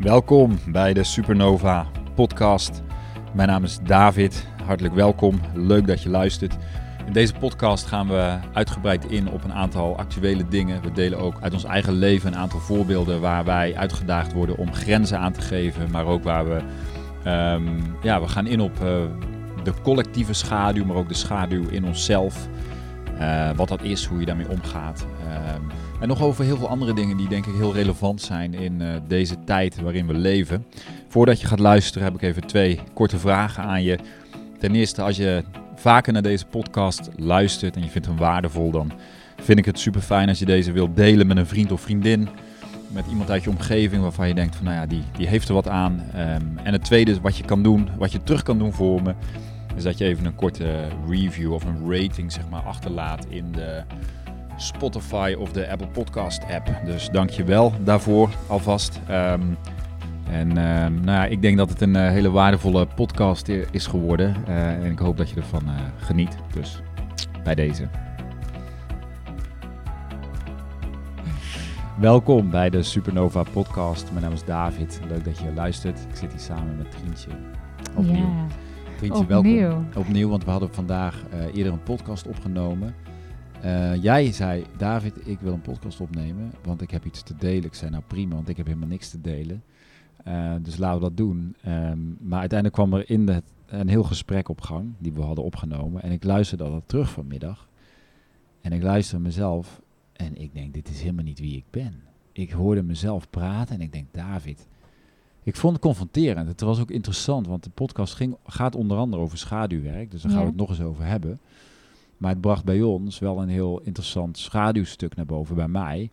Welkom bij de Supernova podcast. Mijn naam is David. Hartelijk welkom. Leuk dat je luistert. In deze podcast gaan we uitgebreid in op een aantal actuele dingen. We delen ook uit ons eigen leven een aantal voorbeelden waar wij uitgedaagd worden om grenzen aan te geven, maar ook waar we, ehm, ja, we gaan in op uh, de collectieve schaduw, maar ook de schaduw in onszelf. Uh, wat dat is, hoe je daarmee omgaat. Um, en nog over heel veel andere dingen die denk ik heel relevant zijn in uh, deze tijd waarin we leven. Voordat je gaat luisteren heb ik even twee korte vragen aan je. Ten eerste, als je vaker naar deze podcast luistert en je vindt hem waardevol, dan vind ik het super fijn als je deze wilt delen met een vriend of vriendin. Met iemand uit je omgeving waarvan je denkt van nou ja, die, die heeft er wat aan. Um, en het tweede wat je kan doen, wat je terug kan doen voor me, is dat je even een korte review of een rating zeg maar achterlaat in de Spotify of de Apple Podcast app. Dus dank je wel daarvoor alvast. Um, en uh, nou ja, ik denk dat het een uh, hele waardevolle podcast is geworden. Uh, en ik hoop dat je ervan uh, geniet. Dus bij deze. Welkom bij de Supernova podcast. Mijn naam is David. Leuk dat je luistert. Ik zit hier samen met Trientje. Opnieuw. Ja. Trientje, Opnieuw. welkom. Opnieuw, want we hadden vandaag eerder een podcast opgenomen. Uh, jij zei, David, ik wil een podcast opnemen, want ik heb iets te delen. Ik zei, nou prima, want ik heb helemaal niks te delen. Uh, dus laten we dat doen. Um, maar uiteindelijk kwam er in de, een heel gesprek op gang, die we hadden opgenomen. En ik luisterde dat terug vanmiddag. En ik luisterde mezelf en ik denk, dit is helemaal niet wie ik ben. Ik hoorde mezelf praten en ik denk, David... Ik vond het confronterend. Het was ook interessant, want de podcast ging, gaat onder andere over schaduwwerk. Dus daar gaan Ja. we het nog eens over hebben. Maar het bracht bij ons wel een heel interessant schaduwstuk naar boven bij mij.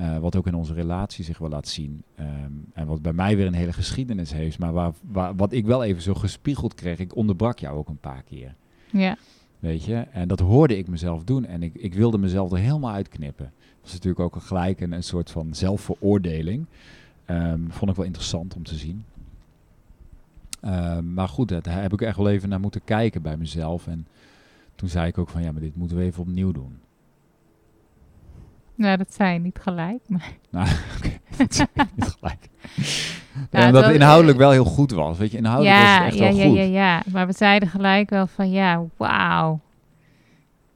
Uh, wat ook in onze relatie zich wel laat zien. Um, en wat bij mij weer een hele geschiedenis heeft. Maar waar, waar, wat ik wel even zo gespiegeld kreeg. Ik onderbrak jou ook een paar keer. Ja. Weet je? En dat hoorde ik mezelf doen. En ik, ik wilde mezelf er helemaal uitknippen. Dat is natuurlijk ook gelijk een, een soort van zelfveroordeling. Um, vond ik wel interessant om te zien. Um, maar goed, daar heb ik echt wel even naar moeten kijken bij mezelf. En toen zei ik ook van ja, maar dit moeten we even opnieuw doen. Nou, dat zei je niet gelijk. Maar Nou, oké, dat zei ik niet gelijk. Nou, Ja, omdat het inhoudelijk wel heel goed was. Weet je, inhoudelijk was ja, het echt ja, wel ja, goed. ja, ja. Maar we zeiden gelijk wel van ja, wauw.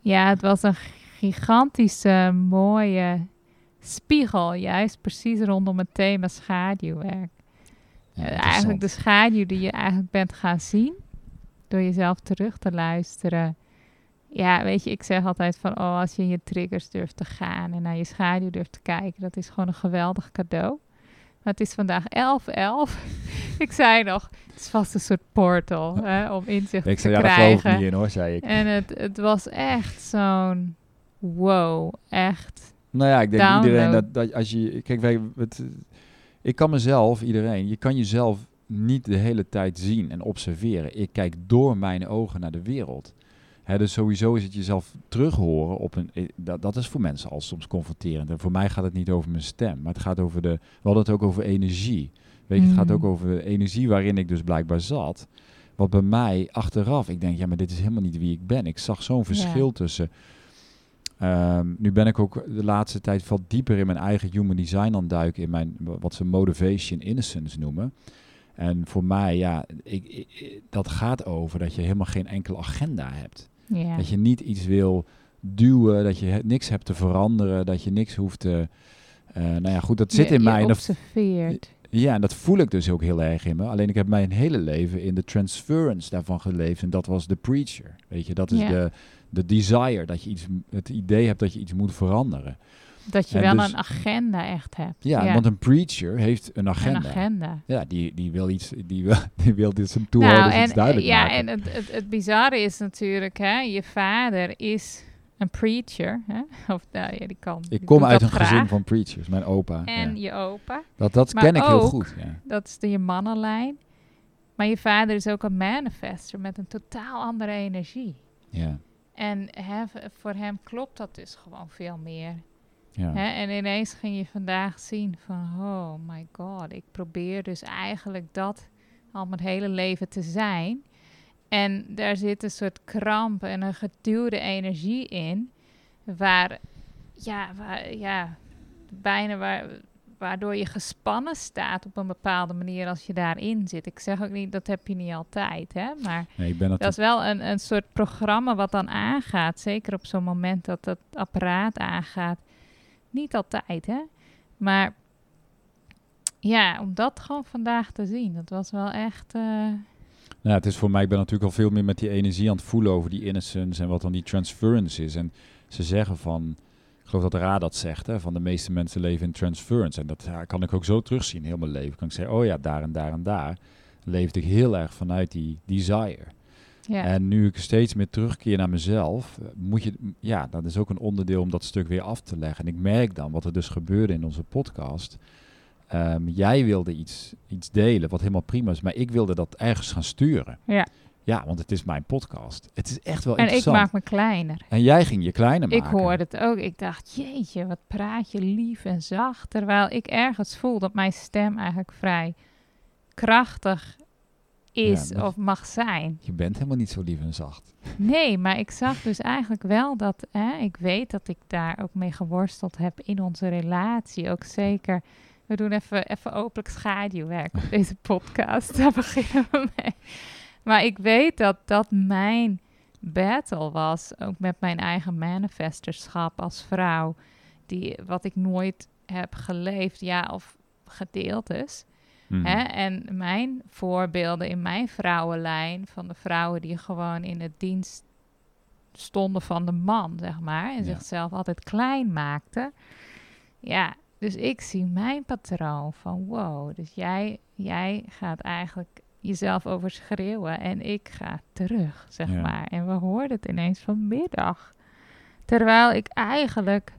Ja, het was een gigantische, mooie spiegel. Juist precies rondom het thema schaduwwerk. Ja, Eh, eigenlijk de schaduw die je eigenlijk bent gaan zien. Door jezelf terug te luisteren. Ja, weet je, ik zeg altijd van, oh, als je in je triggers durft te gaan en naar je schaduw durft te kijken, dat is gewoon een geweldig cadeau. Maar het is vandaag 11-11. ik zei nog, het is vast een soort portal hè, om inzicht Ik te zei, ja, daar geloof ik krijgen. niet in hoor, zei ik. En het, het was echt zo'n wow, echt. Nou ja, ik denk Download. iedereen dat, dat als je... Kijk, wij, het, ik kan mezelf, iedereen, je kan jezelf niet de hele tijd zien en observeren. Ik kijk door mijn ogen naar de wereld. Dus sowieso is het jezelf terughoren op een... eh, Dat, dat is voor mensen al soms confronterend. En voor mij gaat het niet over mijn stem, maar het gaat over de... We hadden het ook over energie. Weet je, het gaat Mm. ook over de energie waarin ik dus blijkbaar zat. Wat bij mij achteraf, ik denk, ja, maar dit is helemaal niet wie ik ben. Ik zag zo'n verschil tussen... Ehm, nu ben ik ook de laatste tijd wat dieper in mijn eigen human design aan duiken, in mijn, wat ze motivation innocence noemen. En voor mij, ja, ik, ik- dat gaat over dat je helemaal geen enkele agenda hebt. Dat je niet iets wil duwen, dat je niks hebt te veranderen, dat je niks hoeft te... eh, nou ja, goed, dat zit Je- in mij. Observeert. ja, en dat voel ik dus ook heel erg in me. Alleen ik heb mijn hele leven in de transference daarvan geleefd. En dat was de preacher. Weet je, dat is de, de desire. Dat je iets, het idee hebt dat je iets moet veranderen. Dat je En wel dus- een agenda echt hebt. Ja, want een preacher heeft een agenda. Een agenda. Ja, die, die wil iets, die wil, die wil dit zijn toehoorders Nou, iets duidelijk ja, maken. en het, het, het bizarre is natuurlijk, hè, je vader is een preacher. Hè? Of nou ja, die kan. ik kom uit een gezin van preachers, mijn opa. En ja. je opa, Dat, dat maar ken ik heel ook- goed. Ja. dat is de, je mannenlijn. Maar je vader is ook een manifester met een totaal andere energie. Ja, En hè, voor hem klopt dat dus gewoon veel meer. Ja. Hè? En ineens ging je vandaag zien van, oh my god, ik probeer dus eigenlijk dat al mijn hele leven te zijn. En daar zit een soort kramp en een geduwde energie in, waar, ja, waar, ja bijna waar, waardoor je gespannen staat op een bepaalde manier als je daarin zit. Ik zeg ook niet, dat heb je niet altijd, hè. Maar Nee, ik ben dat is wel een, een soort programma wat dan aangaat. Zeker op zo'n moment dat het apparaat aangaat. Niet altijd, hè. Maar ja, om dat gewoon vandaag te zien, dat was wel echt... eh, Nou, het is voor mij, ik ben natuurlijk al veel meer met die energie aan het voelen over die innocence en wat dan die transference is. En ze zeggen van, ik geloof dat Ra dat zegt, hè, van de meeste mensen leven in transference. En dat kan ik ook zo terugzien, heel mijn leven. Kan ik zeggen, oh ja, daar en daar en daar leefde ik heel erg vanuit die desire. Ja. En nu ik steeds meer terugkeer naar mezelf, eh, moet je, ja, dat is ook een onderdeel om dat stuk weer af te leggen. En ik merk dan wat er dus gebeurde in onze podcast. Ehm, jij wilde iets, iets delen, wat helemaal prima is, maar ik wilde dat ergens gaan sturen. Ja. Ja, want het is mijn podcast. Het is echt wel en ik interessant. maak me kleiner. En jij ging je kleiner Ik maken. hoorde het ook. Ik dacht, jeetje, wat praat je lief en zacht. Terwijl ik ergens voel dat mijn stem eigenlijk vrij krachtig is Ja, of mag zijn. Je bent helemaal niet zo lief en zacht. Nee, maar ik zag dus eigenlijk wel dat, hè, ik weet dat ik daar ook mee geworsteld heb in onze relatie. Ook zeker, we doen even, even openlijk schaduwwerk op deze podcast. Daar beginnen we mee. Maar ik weet dat dat mijn battle was, ook met mijn eigen manifesterschap als vrouw. Die, wat ik nooit heb geleefd, ja, of gedeeld Mhm. Hè? En mijn voorbeelden in mijn vrouwenlijn van de vrouwen die gewoon in het dienst stonden van de man, zeg maar, en Ja. zichzelf altijd klein maakten. Ja, dus ik zie mijn patroon van wow, dus jij, jij gaat eigenlijk jezelf overschreeuwen en ik ga terug, zeg Ja. maar. En we hoorden het ineens vanmiddag. Terwijl ik eigenlijk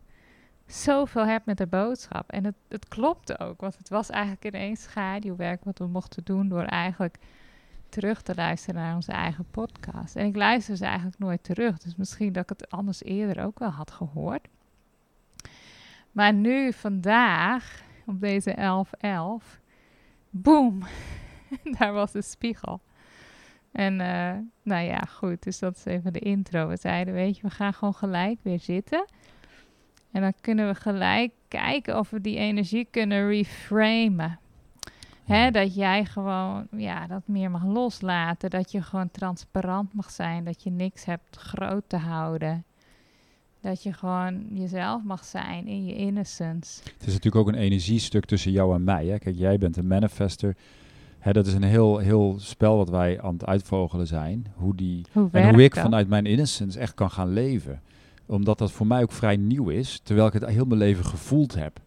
zoveel heb met de boodschap. En het, het klopte ook, want het was eigenlijk ineens schaduwwerk wat we mochten doen door eigenlijk terug te luisteren naar onze eigen podcast. En ik luister ze eigenlijk nooit terug, dus misschien dat ik het anders eerder ook wel had gehoord. Maar nu, vandaag, op deze 11-11, boom, daar was de spiegel. En eh, nou ja, goed, dus dat is even de intro. We zeiden, weet je, we gaan gewoon gelijk weer zitten. En dan kunnen we gelijk kijken of we die energie kunnen reframen. Hè, Ja. dat jij gewoon ja, dat meer mag loslaten. Dat je gewoon transparant mag zijn. Dat je niks hebt groot te houden. Dat je gewoon jezelf mag zijn in je innocence. Het is natuurlijk ook een energiestuk tussen jou en mij. Hè? Kijk, jij bent een manifester. Hè, dat is een heel, heel spel wat wij aan het uitvogelen zijn. Hoe die, Hoe en hoe ik dat? vanuit mijn innocence echt kan gaan leven. Omdat dat voor mij ook vrij nieuw is. Terwijl ik het heel mijn leven gevoeld heb.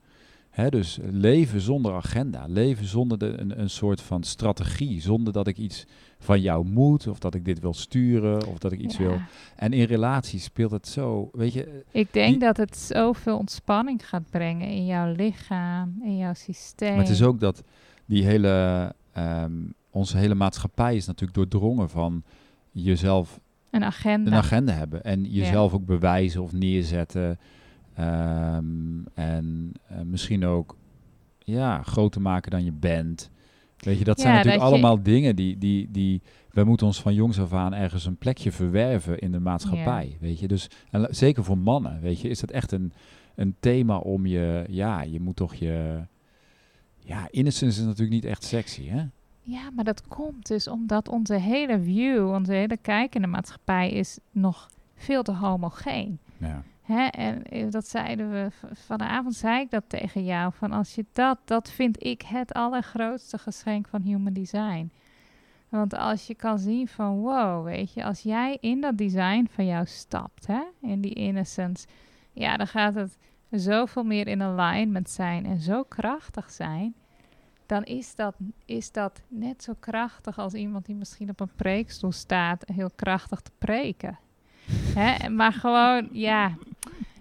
Dus leven zonder agenda. Leven zonder de, een, een soort van strategie. Zonder dat ik iets van jou moet. Of dat ik dit wil sturen. Of dat ik iets Ja. wil. En in relaties speelt het zo. Weet je, Ik denk Die- dat het zoveel ontspanning gaat brengen in jouw lichaam, in jouw systeem. Maar het is ook dat die hele, ehm, onze hele maatschappij is natuurlijk doordrongen van jezelf een agenda. een agenda hebben. En jezelf ook bewijzen of neerzetten. Ehm, en eh, misschien ook ja, groter maken dan je bent. Weet je, dat zijn natuurlijk dat je- allemaal dingen die, die, die... Wij moeten ons van jongs af aan ergens een plekje verwerven in de maatschappij. Weet je, dus en zeker voor mannen, weet je, is dat echt een, een thema om je... Ja, je moet toch je... Ja, innocence is natuurlijk niet echt sexy, hè? Ja, maar dat komt dus omdat onze hele view, onze hele kijk in de maatschappij is nog veel te homogeen. Ja. Hè? En eh, dat zeiden we vanavond, zei ik dat tegen jou. Van als je dat, dat vind ik het allergrootste geschenk van human design. Want als je kan zien van wow, weet je, als jij in dat design van jou stapt, hè, in die innocence, ja, dan gaat het zoveel meer in alignment zijn en zo krachtig zijn. Dan is dat, is dat net zo krachtig als iemand die misschien op een preekstoel staat, heel krachtig te preken. Hè? Maar gewoon, ja,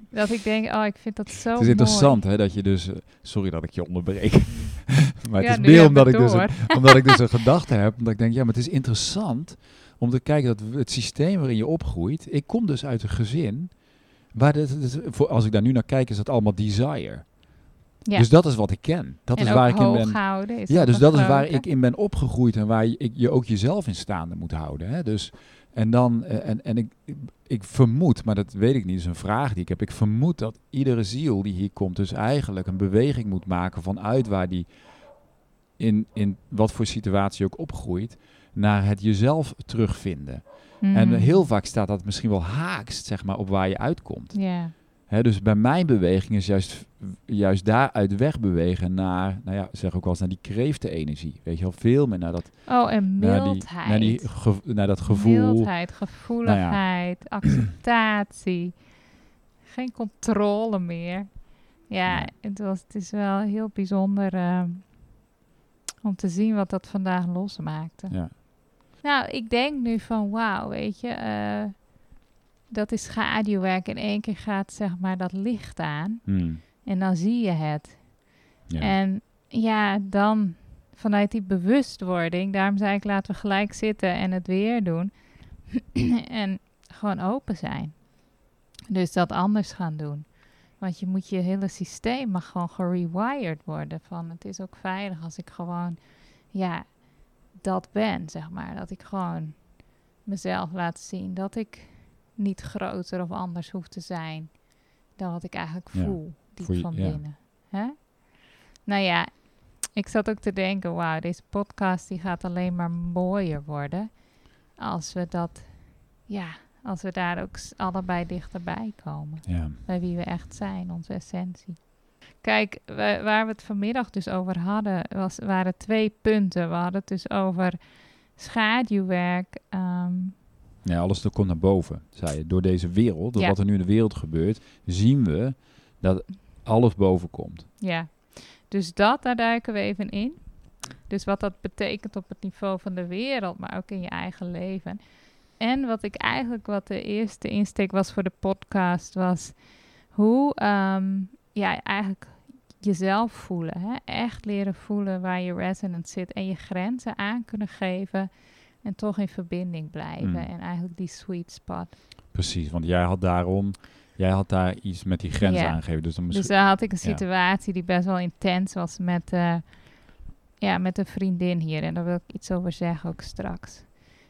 dat ik denk, oh, ik vind dat zo Het is interessant hè, dat je dus... eh, sorry dat ik je onderbreek. maar het is meer omdat ik, dus een, omdat ik dus een gedachte heb. Omdat ik denk, ja, maar het is interessant om te kijken dat het systeem waarin je opgroeit... Ik kom dus uit een gezin... Waar dit, dit- voor, als ik daar nu naar kijk, is dat allemaal desire. Ja. Dus dat is wat ik ken. Dat en is waar ik in ben. houden Ja, dus dat is waar ik in ben opgegroeid en waar je, ik, je ook jezelf in staande moet houden. Hè? Dus, En dan, eh, en, en ik, ik, ik vermoed, maar dat weet ik niet, is een vraag die ik heb. Ik vermoed dat iedere ziel die hier komt, dus eigenlijk een beweging moet maken vanuit waar die in, in wat voor situatie ook opgroeit, naar het jezelf terugvinden. En Mhm. heel vaak staat dat misschien wel haaks, zeg maar, op waar je uitkomt. Ja. Hè, dus bij mijn beweging is juist, juist daaruit wegbewegen naar, nou ja, zeg ook wel eens naar die kreeftenenergie. Weet je wel, veel meer naar dat, Oh, en naar, die, mildheid. naar, die naar dat gevoel. Nou Mildheid, gevoeligheid, acceptatie. Geen controle meer. Ja, het, was, het is wel heel bijzonder eh, om te zien wat dat vandaag losmaakte. Ja. Nou, ik denk nu van wauw, weet je, eh, dat is schaduwwerk. In één keer gaat zeg maar dat licht aan Hmm. en dan zie je het. Ja. En ja, dan vanuit die bewustwording, daarom zei ik laten we gelijk zitten en het weer doen. en gewoon open zijn. Dus dat anders gaan doen. Want je moet je hele systeem mag gewoon gerewired worden. Van het is ook veilig als ik gewoon, ja, dat ben, zeg maar. Dat ik gewoon mezelf laat zien. Dat ik niet groter of anders hoef te zijn dan wat ik eigenlijk Ja, voel, diep voor je- van ja. binnen. Hè? Nou ja, ik zat ook te denken, wauw, deze podcast die gaat alleen maar mooier worden als we dat, ja, als we daar ook allebei dichterbij komen ja. bij wie we echt zijn, onze essentie. Kijk, wa- waar we het vanmiddag dus over hadden, was, waren twee punten. We hadden het dus over schaduwwerk. ehm, Ja, alles komt naar boven, zei je. Door deze wereld, door Ja. wat er nu in de wereld gebeurt, zien we dat alles boven komt. ja, dus dat, daar duiken we even in. Dus wat dat betekent op het niveau van de wereld, maar ook in je eigen leven. En wat ik eigenlijk, wat de eerste insteek was voor de podcast, was hoe ehm, ja, eigenlijk jezelf voelen. Hè? Echt leren voelen waar je resonance zit en je grenzen aan kunnen geven en toch in verbinding blijven. Mm. En eigenlijk die sweet spot. Precies, want jij had daarom, jij had daar iets met die grenzen Ja. aangegeven. Dus dan Dus daar had ik een situatie die best wel intens was met, eh, ja, met een vriendin hier. En daar wil ik iets over zeggen ook straks.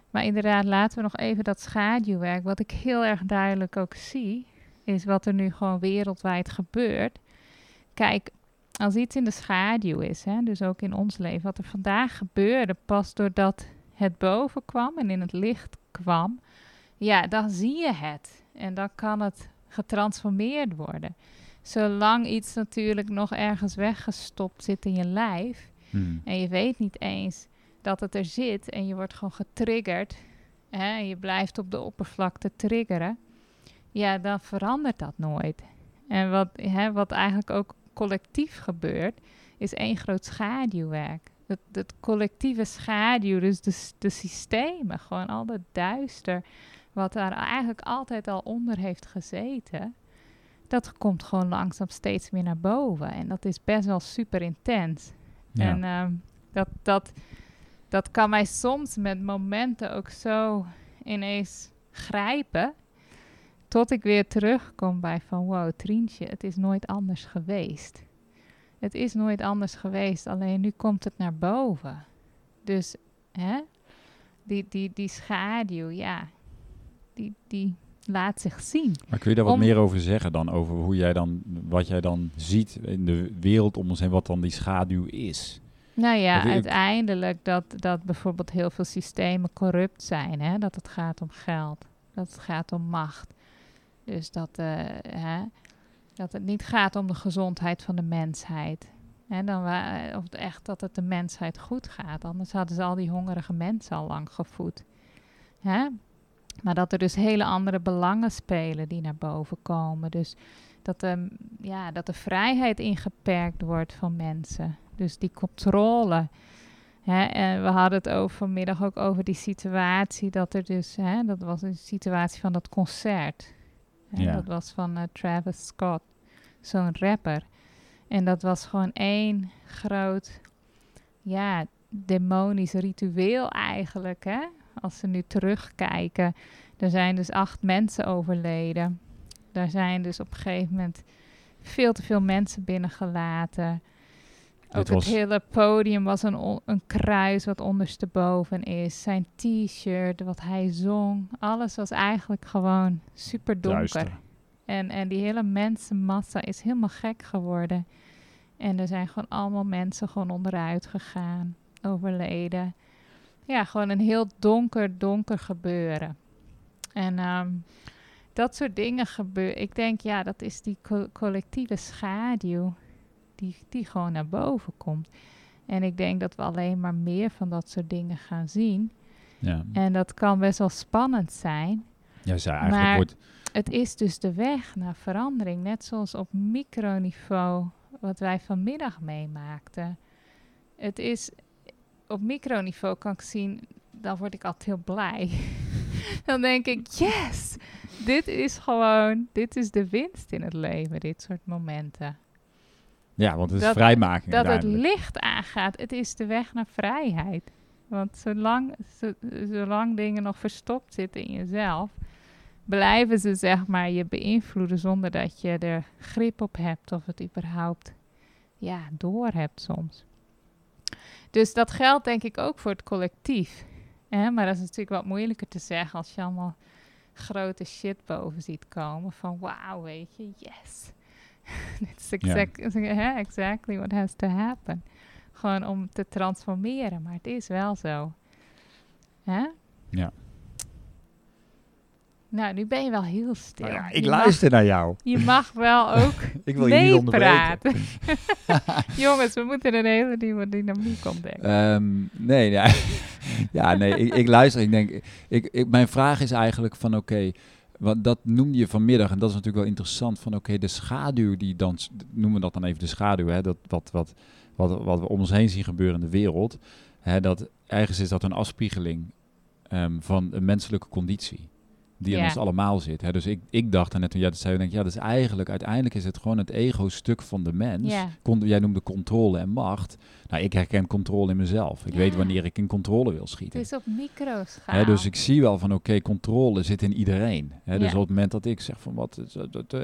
Maar inderdaad, laten we nog even dat schaduwwerk. Wat ik heel erg duidelijk ook zie, is wat er nu gewoon wereldwijd gebeurt. Kijk, als iets in de schaduw is, hè, dus ook in ons leven, wat er vandaag gebeurde, pas doordat het boven kwam en in het licht kwam, ja, dan zie je het. En dan kan het getransformeerd worden. Zolang iets natuurlijk nog ergens weggestopt zit in je lijf Hmm. en je weet niet eens dat het er zit en je wordt gewoon getriggerd hè, en je blijft op de oppervlakte triggeren, ja, dan verandert dat nooit. En wat, hè, wat eigenlijk ook collectief gebeurt, is één groot schaduwwerk. Het, het collectieve schaduw, dus de, de systemen, gewoon al dat duister, wat daar eigenlijk altijd al onder heeft gezeten, dat komt gewoon langzaam steeds meer naar boven. En dat is best wel super intens. Ja. En ehm, dat, dat, dat kan mij soms met momenten ook zo ineens grijpen. Tot ik weer terugkom bij van wow, Trientje, het is nooit anders geweest. Het is nooit anders geweest, alleen nu komt het naar boven. Dus hè, die, die, die schaduw, ja, die, die laat zich zien. Maar kun je daar wat Om- meer over zeggen dan? Over hoe jij dan, wat jij dan ziet in de wereld om ons heen, wat dan die schaduw is? Nou ja, uiteindelijk dat, dat bijvoorbeeld heel veel systemen corrupt zijn. Hè? Dat het gaat om geld, dat het gaat om macht. Dus dat, eh, hè, dat het niet gaat om de gezondheid van de mensheid. Dan of echt dat het de mensheid goed gaat. Anders hadden ze al die hongerige mensen al lang gevoed. Maar dat er dus hele andere belangen spelen die naar boven komen. Dus dat de, ja, dat de vrijheid ingeperkt wordt van mensen. Dus die controle. En we hadden het over vanmiddag ook over die situatie dat er dus, dat was een situatie van dat concert. Hè, Ja. Dat was van eh, Travis Scott, zo'n rapper. En dat was gewoon één groot, ja, demonisch ritueel eigenlijk, hè. Als ze nu terugkijken. Er zijn dus acht mensen overleden. Daar zijn dus op een gegeven moment veel te veel mensen binnengelaten. Ook was- het hele podium was een, een kruis wat ondersteboven is. Zijn t-shirt, wat hij zong. Alles was eigenlijk gewoon super donker. Duister. En, en die hele mensenmassa is helemaal gek geworden. En er zijn gewoon allemaal mensen gewoon onderuit gegaan, overleden. Ja, gewoon een heel donker, donker gebeuren. En ehm, dat soort dingen gebeuren. Ik denk, ja, dat is die co- collectieve schaduw die, die gewoon naar boven komt. En ik denk dat we alleen maar meer van dat soort dingen gaan zien. Ja. En dat kan best wel spannend zijn. Ja, zij eigenlijk Maar- wordt... Het is dus de weg naar verandering. Net zoals op microniveau, wat wij vanmiddag meemaakten. Het is op microniveau kan ik zien, dan word ik altijd heel blij. dan denk ik, yes, dit is gewoon, dit is de winst in het leven, dit soort momenten. Ja, want het is dat- vrijmaking Dat het licht aangaat, het is de weg naar vrijheid. Want zolang, zo- zolang dingen nog verstopt zitten in jezelf, blijven ze zeg maar je beïnvloeden zonder dat je er grip op hebt of het überhaupt ja, door hebt soms. Dus dat geldt denk ik ook voor het collectief. Hè? Maar dat is natuurlijk wat moeilijker te zeggen als je allemaal grote shit boven ziet komen. Van wauw, weet je, yes. It's exact, exactly what has to happen. Gewoon om te transformeren, maar het is wel zo. Hè? Ja. Nou, nu ben je wel heel stil. Nou ja, ik Je mag- luister naar jou. je mag wel ook Ik wil je niet onderbreken. meepraten. Jongens, we moeten een hele nieuwe dynamiek ontdekken. Ehm, nee, ja, ja, nee ik, ik luister. Ik denk, ik, ik, mijn vraag is eigenlijk van oké, want dat noemde je vanmiddag en dat is natuurlijk wel interessant. Van oké, de schaduw die dan, noemen we dat dan even de schaduw, hè, dat wat, wat, wat, wat we om ons heen zien gebeuren in de wereld. Hè, dat ergens is dat een afspiegeling ehm, van een menselijke conditie. Die in Ja. ons allemaal zit. Hè. Dus ik, ik dacht net toen jij dat zei, denk ja, dat is eigenlijk, uiteindelijk is het gewoon het ego-stuk van de mens. Ja. Con- jij noemde controle en macht. Nou, ik herken controle in mezelf. Ik Ja. weet wanneer ik in controle wil Het schieten. is op microschaal. Hè, dus ik zie wel van oké, controle zit in iedereen. Hè, dus op het moment dat ik zeg van wat is dat, dat, eh,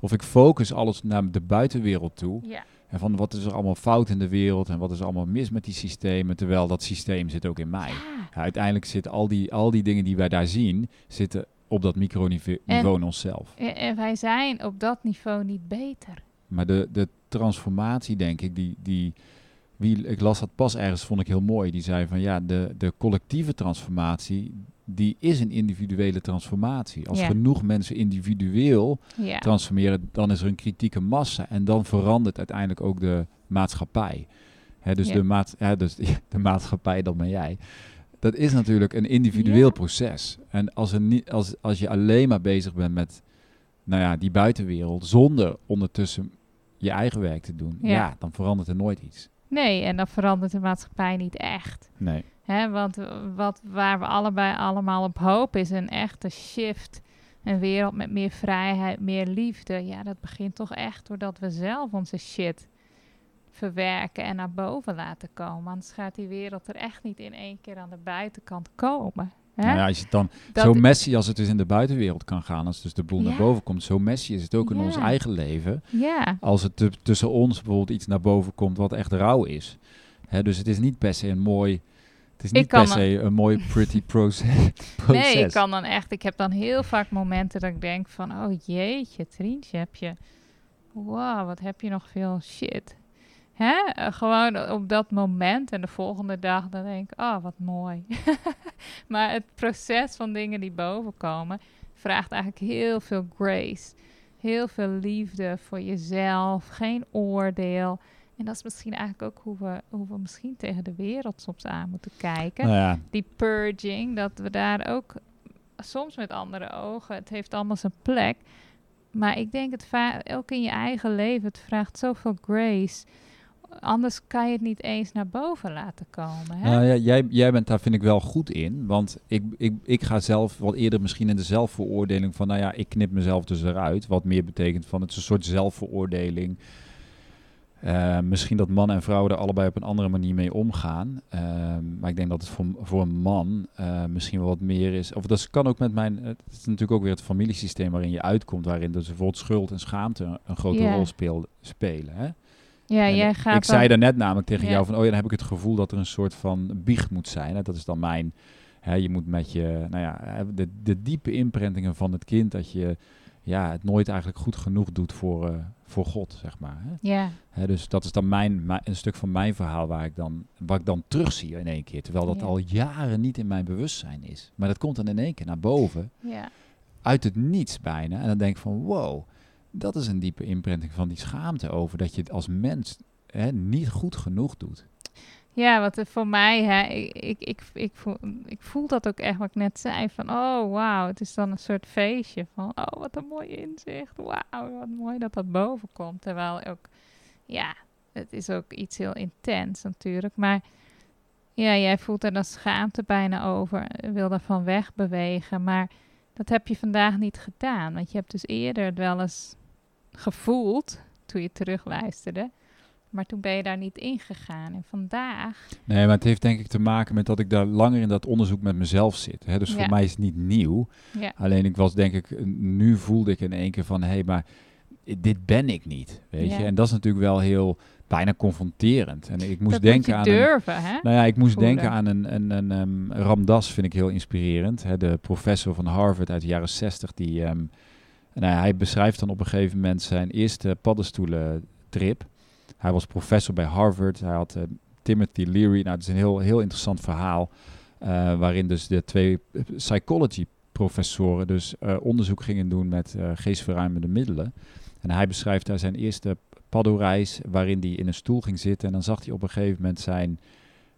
of ik focus alles naar de buitenwereld toe en van wat is er allemaal fout in de wereld en wat is er allemaal mis met die systemen, terwijl dat systeem zit ook in mij. ja. Ja, uiteindelijk zitten al die, al die dingen die wij daar zien, zitten op dat microniveau En- in onszelf. En, en wij zijn op dat niveau niet beter. Maar de, de transformatie, denk ik, die, die wie, ik las dat pas ergens, vond ik heel mooi. Die zei van ja, de, de collectieve transformatie, die is een individuele transformatie. Als Ja. genoeg mensen individueel Ja, transformeren, dan is er een kritieke massa. En dan verandert uiteindelijk ook de maatschappij. Dus, Ja. de maat, dus de maatschappij, dat ben jij. Dat is natuurlijk een individueel Ja. proces. En als, er niet, als, als je alleen maar bezig bent met nou ja, die buitenwereld, zonder ondertussen je eigen werk te doen, ja. Ja. dan verandert er nooit iets. nee, en dan verandert de maatschappij niet echt. Nee. Hè, want wat, waar we allebei allemaal op hopen is een echte shift. Een wereld met meer vrijheid, meer liefde. Ja, dat begint toch echt doordat we zelf onze shit verwerken en naar boven laten komen. Anders gaat die wereld er echt niet in één keer aan de buitenkant komen. Hè? Nou ja, als je het dan Dat- zo messy als het dus in de buitenwereld kan gaan, als dus de boel naar boven komt, zo messy is het ook in Ja. ons eigen leven. ja, als het tu- tussen ons bijvoorbeeld iets naar boven komt wat echt rauw is. Hè, dus het is niet per se een mooi, het is niet per se een mooi pretty proces. proces. Nee, ik kan dan echt. Ik heb dan heel vaak momenten dat ik denk van, oh jeetje, Trientje, heb je, wow, wat heb je nog veel shit. Hè? Eh, gewoon op dat moment en de volgende dag dan denk ik, oh, wat mooi. maar het proces van dingen die boven komen vraagt eigenlijk heel veel grace, heel veel liefde voor jezelf, geen oordeel. En dat is misschien eigenlijk ook hoe we, hoe we misschien tegen de wereld soms aan moeten kijken Nou ja, die purging, dat we daar ook soms met andere ogen, het heeft allemaal zijn plek. Maar ik denk het va- ook in je eigen leven, het vraagt zoveel grace. Anders kan je het niet eens naar boven laten komen. Hè? nou ja jij, jij bent daar vind ik wel goed in. Want ik, ik, ik ga zelf wat eerder misschien in de zelfveroordeling van, nou ja, ik knip mezelf dus eruit. Wat meer betekent van, het is een soort zelfveroordeling. Eh, misschien dat mannen en vrouwen er allebei op een andere manier mee omgaan. Ehm, maar ik denk dat het voor, voor een man eh, misschien wel wat meer is. Of dat kan ook met mijn. Het is natuurlijk ook weer het familiesysteem waarin je uitkomt. Waarin dus bijvoorbeeld schuld en schaamte een, grote rol speel, spelen. Hè? Ja, En jij gaat ik zei daarnet namelijk tegen Ja. jou van, oh ja, dan heb ik het gevoel dat er een soort van biecht moet zijn. Hè? Dat is dan mijn, hè, je moet met je, nou ja, de, de diepe imprintingen van het kind, dat je ja, het nooit eigenlijk goed genoeg doet voor, eh, voor God, zeg maar. Hè? Ja, Hè, dus dat is dan mijn, mijn- een stuk van mijn verhaal waar ik dan, waar ik dan terugzie in één keer. Terwijl dat Ja. al jaren niet in mijn bewustzijn is. Maar dat komt dan in één keer naar boven, ja. uit het niets bijna. En dan denk ik van, wow, dat is een diepe imprinting van die schaamte over dat je het als mens hè, niet goed genoeg doet. Ja, wat voor mij, hè, ik, ik, ik, voel, ik voel dat ook echt wat ik net zei. Van, oh wauw, het is dan een soort feestje. Van, oh wat een mooi inzicht. Wauw, wat mooi dat dat boven komt. Terwijl ook, ja, het is ook iets heel intens natuurlijk. Maar ja, jij voelt er dan schaamte bijna over. Wil daarvan wegbewegen. Maar dat heb je vandaag niet gedaan. Want je hebt dus eerder wel eens gevoeld toen je terugluisterde. Maar toen ben je daar niet ingegaan. En vandaag Nee, maar het heeft denk ik te maken met dat ik daar langer in dat onderzoek met mezelf zit. Hè? Dus Ja. voor mij is het niet nieuw. Ja, Alleen ik was denk ik, nu voelde ik in één keer van, hé, hey, maar dit ben ik niet, weet Ja. je. En dat is natuurlijk wel heel, bijna confronterend. En ik moest dat denken moet aan... Een, durven, hè? nou ja, ik moest voelen. denken aan een, een, een ehm, Ramdas, vind ik heel inspirerend. Hè? De professor van Harvard uit de jaren 60, die... ehm, hij beschrijft dan op een gegeven moment zijn eerste paddenstoelentrip. Hij was professor bij Harvard. Hij had eh, Timothy Leary. Nou, het is een heel, heel interessant verhaal. eh, waarin dus de twee eh, psychology professoren dus onderzoek gingen doen met geestverruimende middelen. En hij beschrijft daar zijn eerste paddoreis waarin hij in een stoel ging zitten. En dan zag hij op een gegeven moment zijn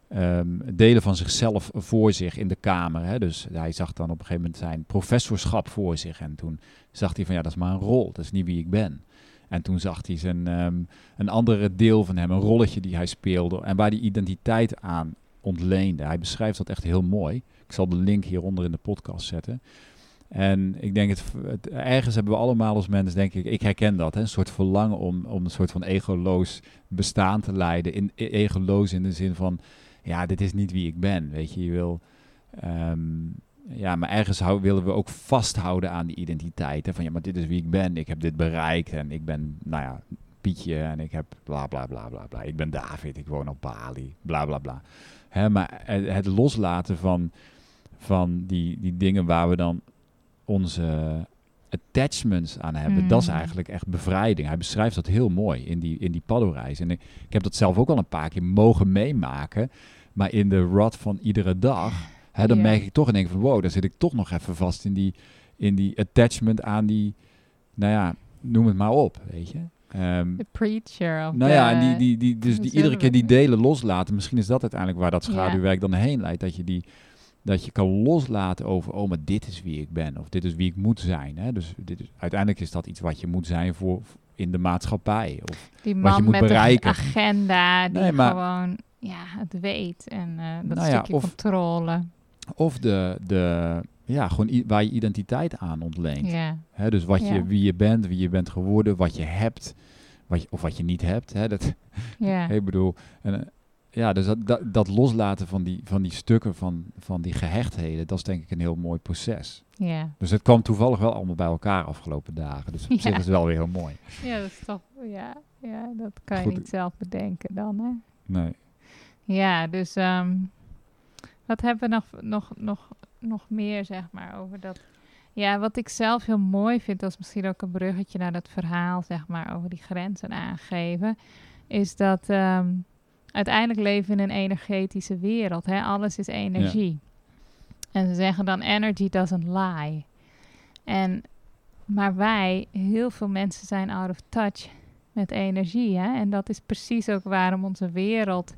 ehm, delen van zichzelf voor zich in de kamer. Hè. Dus hij zag dan op een gegeven moment zijn professorschap voor zich. En toen zag hij van ja, dat is maar een rol. Dat is niet wie ik ben. En toen zag hij zijn, ehm, een andere deel van hem, een rolletje die hij speelde. En waar die identiteit aan ontleende. Hij beschrijft dat echt heel mooi. Ik zal de link hieronder in de podcast zetten. En ik denk, het- ergens hebben we allemaal als mensen, denk ik, ik herken dat, hè, een soort verlangen om, om een soort van egoloos bestaan te leiden. In, e- egoloos in de zin van, ja, dit is niet wie ik ben, weet je. Je wil, ehm, ja, maar ergens hou- willen we ook vasthouden aan die identiteit. Hè, van, ja, maar dit is wie ik ben, ik heb dit bereikt en ik ben, nou ja, Pietje en ik heb bla bla bla bla bla. Ik ben David, ik woon op Bali, bla bla bla. Hè, maar het, loslaten van, van die, die dingen waar we dan onze attachments aan hebben, dat is Mm. eigenlijk echt bevrijding. Hij beschrijft dat heel mooi in die, in die paddoreis. En ik, ik heb dat zelf ook al een paar keer mogen meemaken, maar in de rot van iedere dag, hè, dan Ja. merk ik toch en denk van wow, daar zit ik toch nog even vast in die, in die attachment aan die, nou ja, noem het maar op, weet je. Ehm, De preacher. Of nou ja, en die, die, die, dus die, iedere keer die delen loslaten. Misschien is dat uiteindelijk waar dat schaduwwerk dan heen leidt. Dat je, die, dat je kan loslaten over, oh, maar dit is wie ik ben. Of dit is wie ik moet zijn. Hè? Dus dit is, uiteindelijk is dat iets wat je moet zijn voor in de maatschappij. Of, die wat je man moet met bereiken. een agenda die Nee, maar- gewoon ja, het weet. En eh, dat Nou ja, stukje of- controle. of de, de, ja, gewoon waar je identiteit aan ontleent. Ja. Hè? Dus wat je, wie je bent, wie je bent geworden, wat je hebt. Wat je, of wat je niet hebt. Hè? Dat, Ja. Ik bedoel, en, eh, ja, dus dat, dat, dat loslaten van die, van die stukken, van, van die gehechtheden, dat is denk ik een heel mooi proces. ja. Dus het kwam toevallig wel allemaal bij elkaar afgelopen dagen. Dus op Ja. zich is het wel weer heel mooi. Ja, dat is toch, ja, ja, dat kan je niet zelf bedenken dan, hè? Nee. Ja, dus ehm, wat hebben we nog, nog, nog, nog meer, zeg maar, over dat... Ja, wat ik zelf heel mooi vind, dat is misschien ook een bruggetje naar dat verhaal, zeg maar, over die grenzen aangeven, is dat ehm, uiteindelijk leven we in een energetische wereld. Hè? Alles is energie. En ze zeggen dan, energy doesn't lie. En, maar wij, heel veel mensen zijn out of touch met energie. Hè? En dat is precies ook waarom onze wereld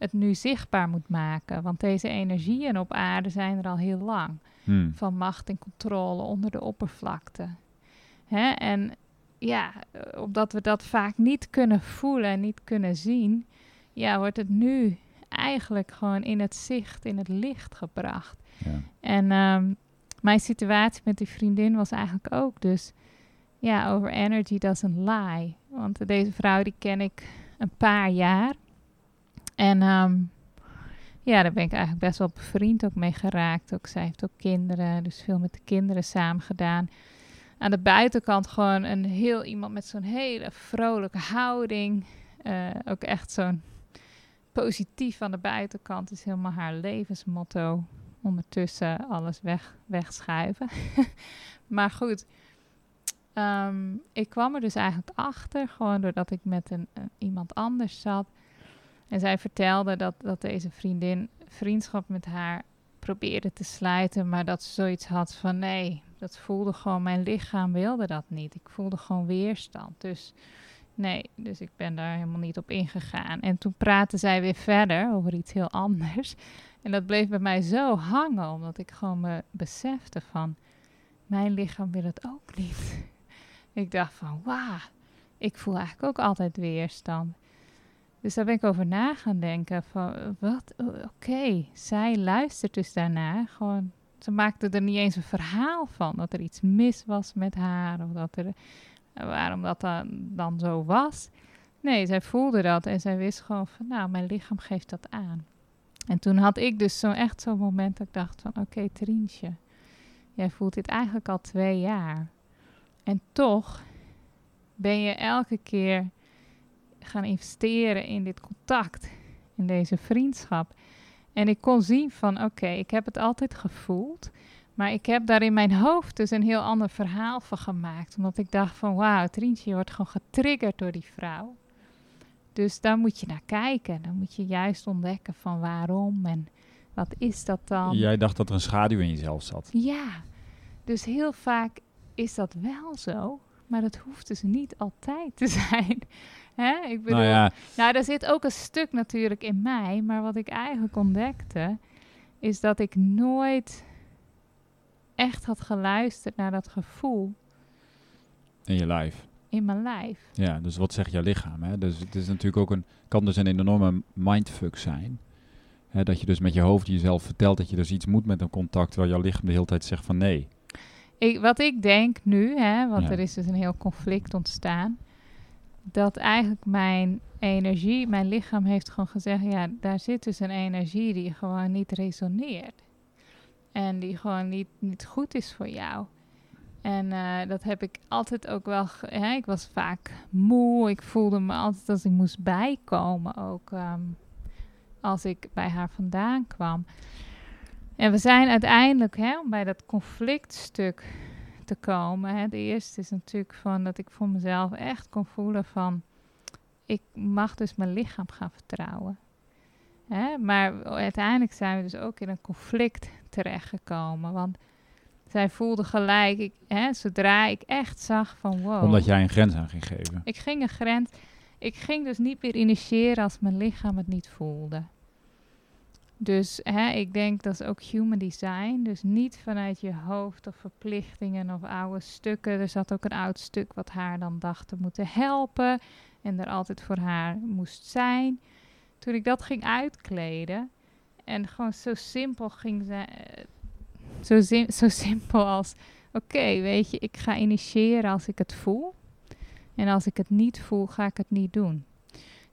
het nu zichtbaar moet maken. Want deze energieën op aarde zijn er al heel lang. Hmm. Van macht en controle onder de oppervlakte. Hè? En ja, eh, omdat we dat vaak niet kunnen voelen en niet kunnen zien, ja, wordt het nu eigenlijk gewoon in het zicht, in het licht gebracht. Ja. En ehm, mijn situatie met die vriendin was eigenlijk ook dus, ja, over energy doesn't lie. Want deze vrouw die ken ik een paar jaar. En ehm, ja, daar ben ik eigenlijk best wel bevriend ook mee geraakt. Ook, zij heeft ook kinderen, dus veel met de kinderen samen gedaan. Aan de buitenkant gewoon een heel iemand met zo'n hele vrolijke houding. eh, ook echt zo'n positief aan de buitenkant is helemaal haar levensmotto. Ondertussen alles weg, wegschuiven. maar goed, ehm, ik kwam er dus eigenlijk achter, gewoon doordat ik met een, iemand anders zat. En zij vertelde dat, dat deze vriendin vriendschap met haar probeerde te sluiten, maar dat ze zoiets had van nee, dat voelde gewoon, mijn lichaam wilde dat niet. Ik voelde gewoon weerstand. Dus nee, dus ik ben daar helemaal niet op ingegaan. En toen praatte zij weer verder over iets heel anders. En dat bleef bij mij zo hangen, omdat ik gewoon me besefte van, mijn lichaam wil het ook niet. ik dacht van, wauw, ik voel eigenlijk ook altijd weerstand. Dus daar ben ik over na gaan denken van, wat, oké, zij luistert dus daarna. Gewoon, ze maakte er niet eens een verhaal van dat er iets mis was met haar of dat er, waarom dat dan, dan zo was. Nee, zij voelde dat en zij wist gewoon van, nou, mijn lichaam geeft dat aan. En toen had ik dus zo echt zo'n moment dat ik dacht van, oké, okay, Trientje, jij voelt dit eigenlijk al twee jaar. En toch ben je elke keer gaan investeren in dit contact, in deze vriendschap. En ik kon zien van, oké, ik heb het altijd gevoeld, maar ik heb daar in mijn hoofd dus een heel ander verhaal van gemaakt. Omdat ik dacht van, wauw, Trientje wordt gewoon getriggerd door die vrouw. Dus daar moet je naar kijken. Dan moet je juist ontdekken van waarom en wat is dat dan. Jij dacht dat er een schaduw in jezelf zat. Ja, dus heel vaak is dat wel zo, maar dat hoeft dus niet altijd te zijn. Hè? Ik bedoel, nou, ja. nou, er zit ook een stuk natuurlijk in mij, maar wat ik eigenlijk ontdekte, is dat ik nooit echt had geluisterd naar dat gevoel. In je lijf. In mijn lijf. Ja, dus wat zegt jouw lichaam? Hè? Dus het is natuurlijk ook een, kan dus een enorme mindfuck zijn. Hè, dat je dus met je hoofd jezelf vertelt dat je dus iets moet met een contact, waar jouw lichaam de hele tijd zegt van nee. Ik, wat ik denk nu, hè, want er is dus een heel conflict ontstaan dat eigenlijk mijn energie, mijn lichaam heeft gewoon gezegd, ja, daar zit dus een energie die gewoon niet resoneert. En die gewoon niet, goed is voor jou. En uh, dat heb ik altijd ook wel. Hè, ik was vaak moe. Ik voelde me altijd als ik moest bijkomen. Ook um, als ik bij haar vandaan kwam. En we zijn uiteindelijk, hè, bij dat conflictstuk te komen. Hè. De eerste is natuurlijk van dat ik voor mezelf echt kon voelen van... ik mag dus mijn lichaam gaan vertrouwen. Hè. Maar uiteindelijk zijn we dus ook in een conflict terechtgekomen. Want zij voelde gelijk, ik, hè, zodra ik echt zag van wow... Omdat jij een grens aan ging geven. Ik ging een grens... Ik ging dus niet meer initiëren als mijn lichaam het niet voelde. Dus hè, ik denk dat is ook human design. Dus niet vanuit je hoofd of verplichtingen of oude stukken. Er zat ook een oud stuk wat haar dan dacht te moeten helpen. En er altijd voor haar moest zijn. Toen ik dat ging uitkleden. En gewoon zo simpel ging zijn. Eh, zo, zo simpel als: oké, weet je, ik ga initiëren als ik het voel. En als ik het niet voel, ga ik het niet doen.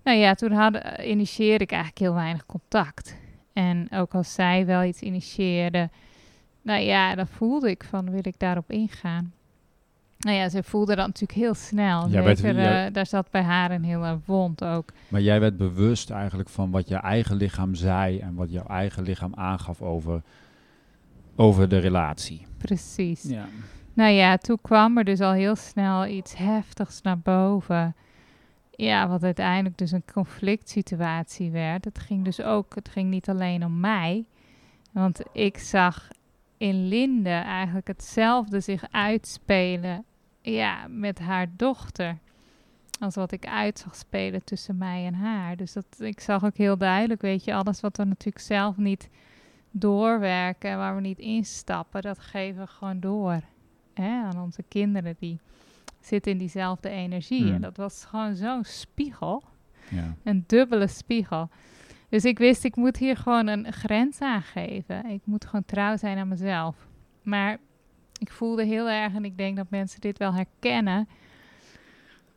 Nou ja, toen had, uh, initieerde ik eigenlijk heel weinig contact. En ook als zij wel iets initieerde, nou ja, dan voelde ik van, wil ik daarop ingaan? Nou ja, ze voelde dat natuurlijk heel snel. Ja, Zeker, jij, uh, daar zat bij haar een hele wond ook. Maar jij werd bewust eigenlijk van wat je eigen lichaam zei en wat jouw eigen lichaam aangaf over, over de relatie. Precies. Ja. Nou ja, toen kwam er dus al heel snel iets heftigs naar boven. Ja, wat uiteindelijk dus een conflict situatie werd. Het ging dus ook, het ging niet alleen om mij. Want ik zag in Linde eigenlijk hetzelfde zich uitspelen ja, met haar dochter. Als wat ik uit zag spelen tussen mij en haar. Dus dat, ik zag ook heel duidelijk, weet je, alles wat we natuurlijk zelf niet doorwerken en waar we niet instappen, dat geven we gewoon door hè, aan onze kinderen die zit in diezelfde energie. En hmm. dat was gewoon zo'n spiegel. Ja. Een dubbele spiegel. Dus ik wist, ik moet hier gewoon een grens aangeven. Ik moet gewoon trouw zijn aan mezelf. Maar ik voelde heel erg, en ik denk dat mensen dit wel herkennen.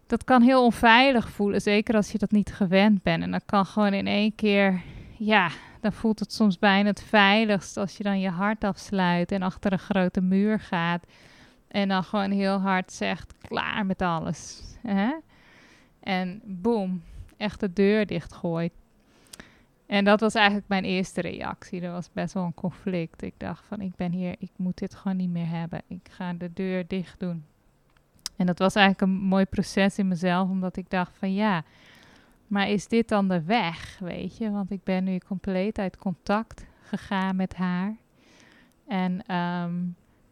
Dat kan heel onveilig voelen, zeker als je dat niet gewend bent. En dat kan gewoon in één keer, ja, dan voelt het soms bijna het veiligst als je dan je hart afsluit en achter een grote muur gaat. En dan gewoon heel hard zegt, klaar met alles. Hè? En boom. echt de deur dichtgooit. En dat was eigenlijk mijn eerste reactie. Er was best wel een conflict. Ik dacht van, ik ben hier, ik moet dit gewoon niet meer hebben. Ik ga de deur dicht doen. En dat was eigenlijk een mooi proces in mezelf, omdat ik dacht van ja, maar is dit dan de weg, weet je? Want ik ben nu compleet uit contact gegaan met haar. En ehm,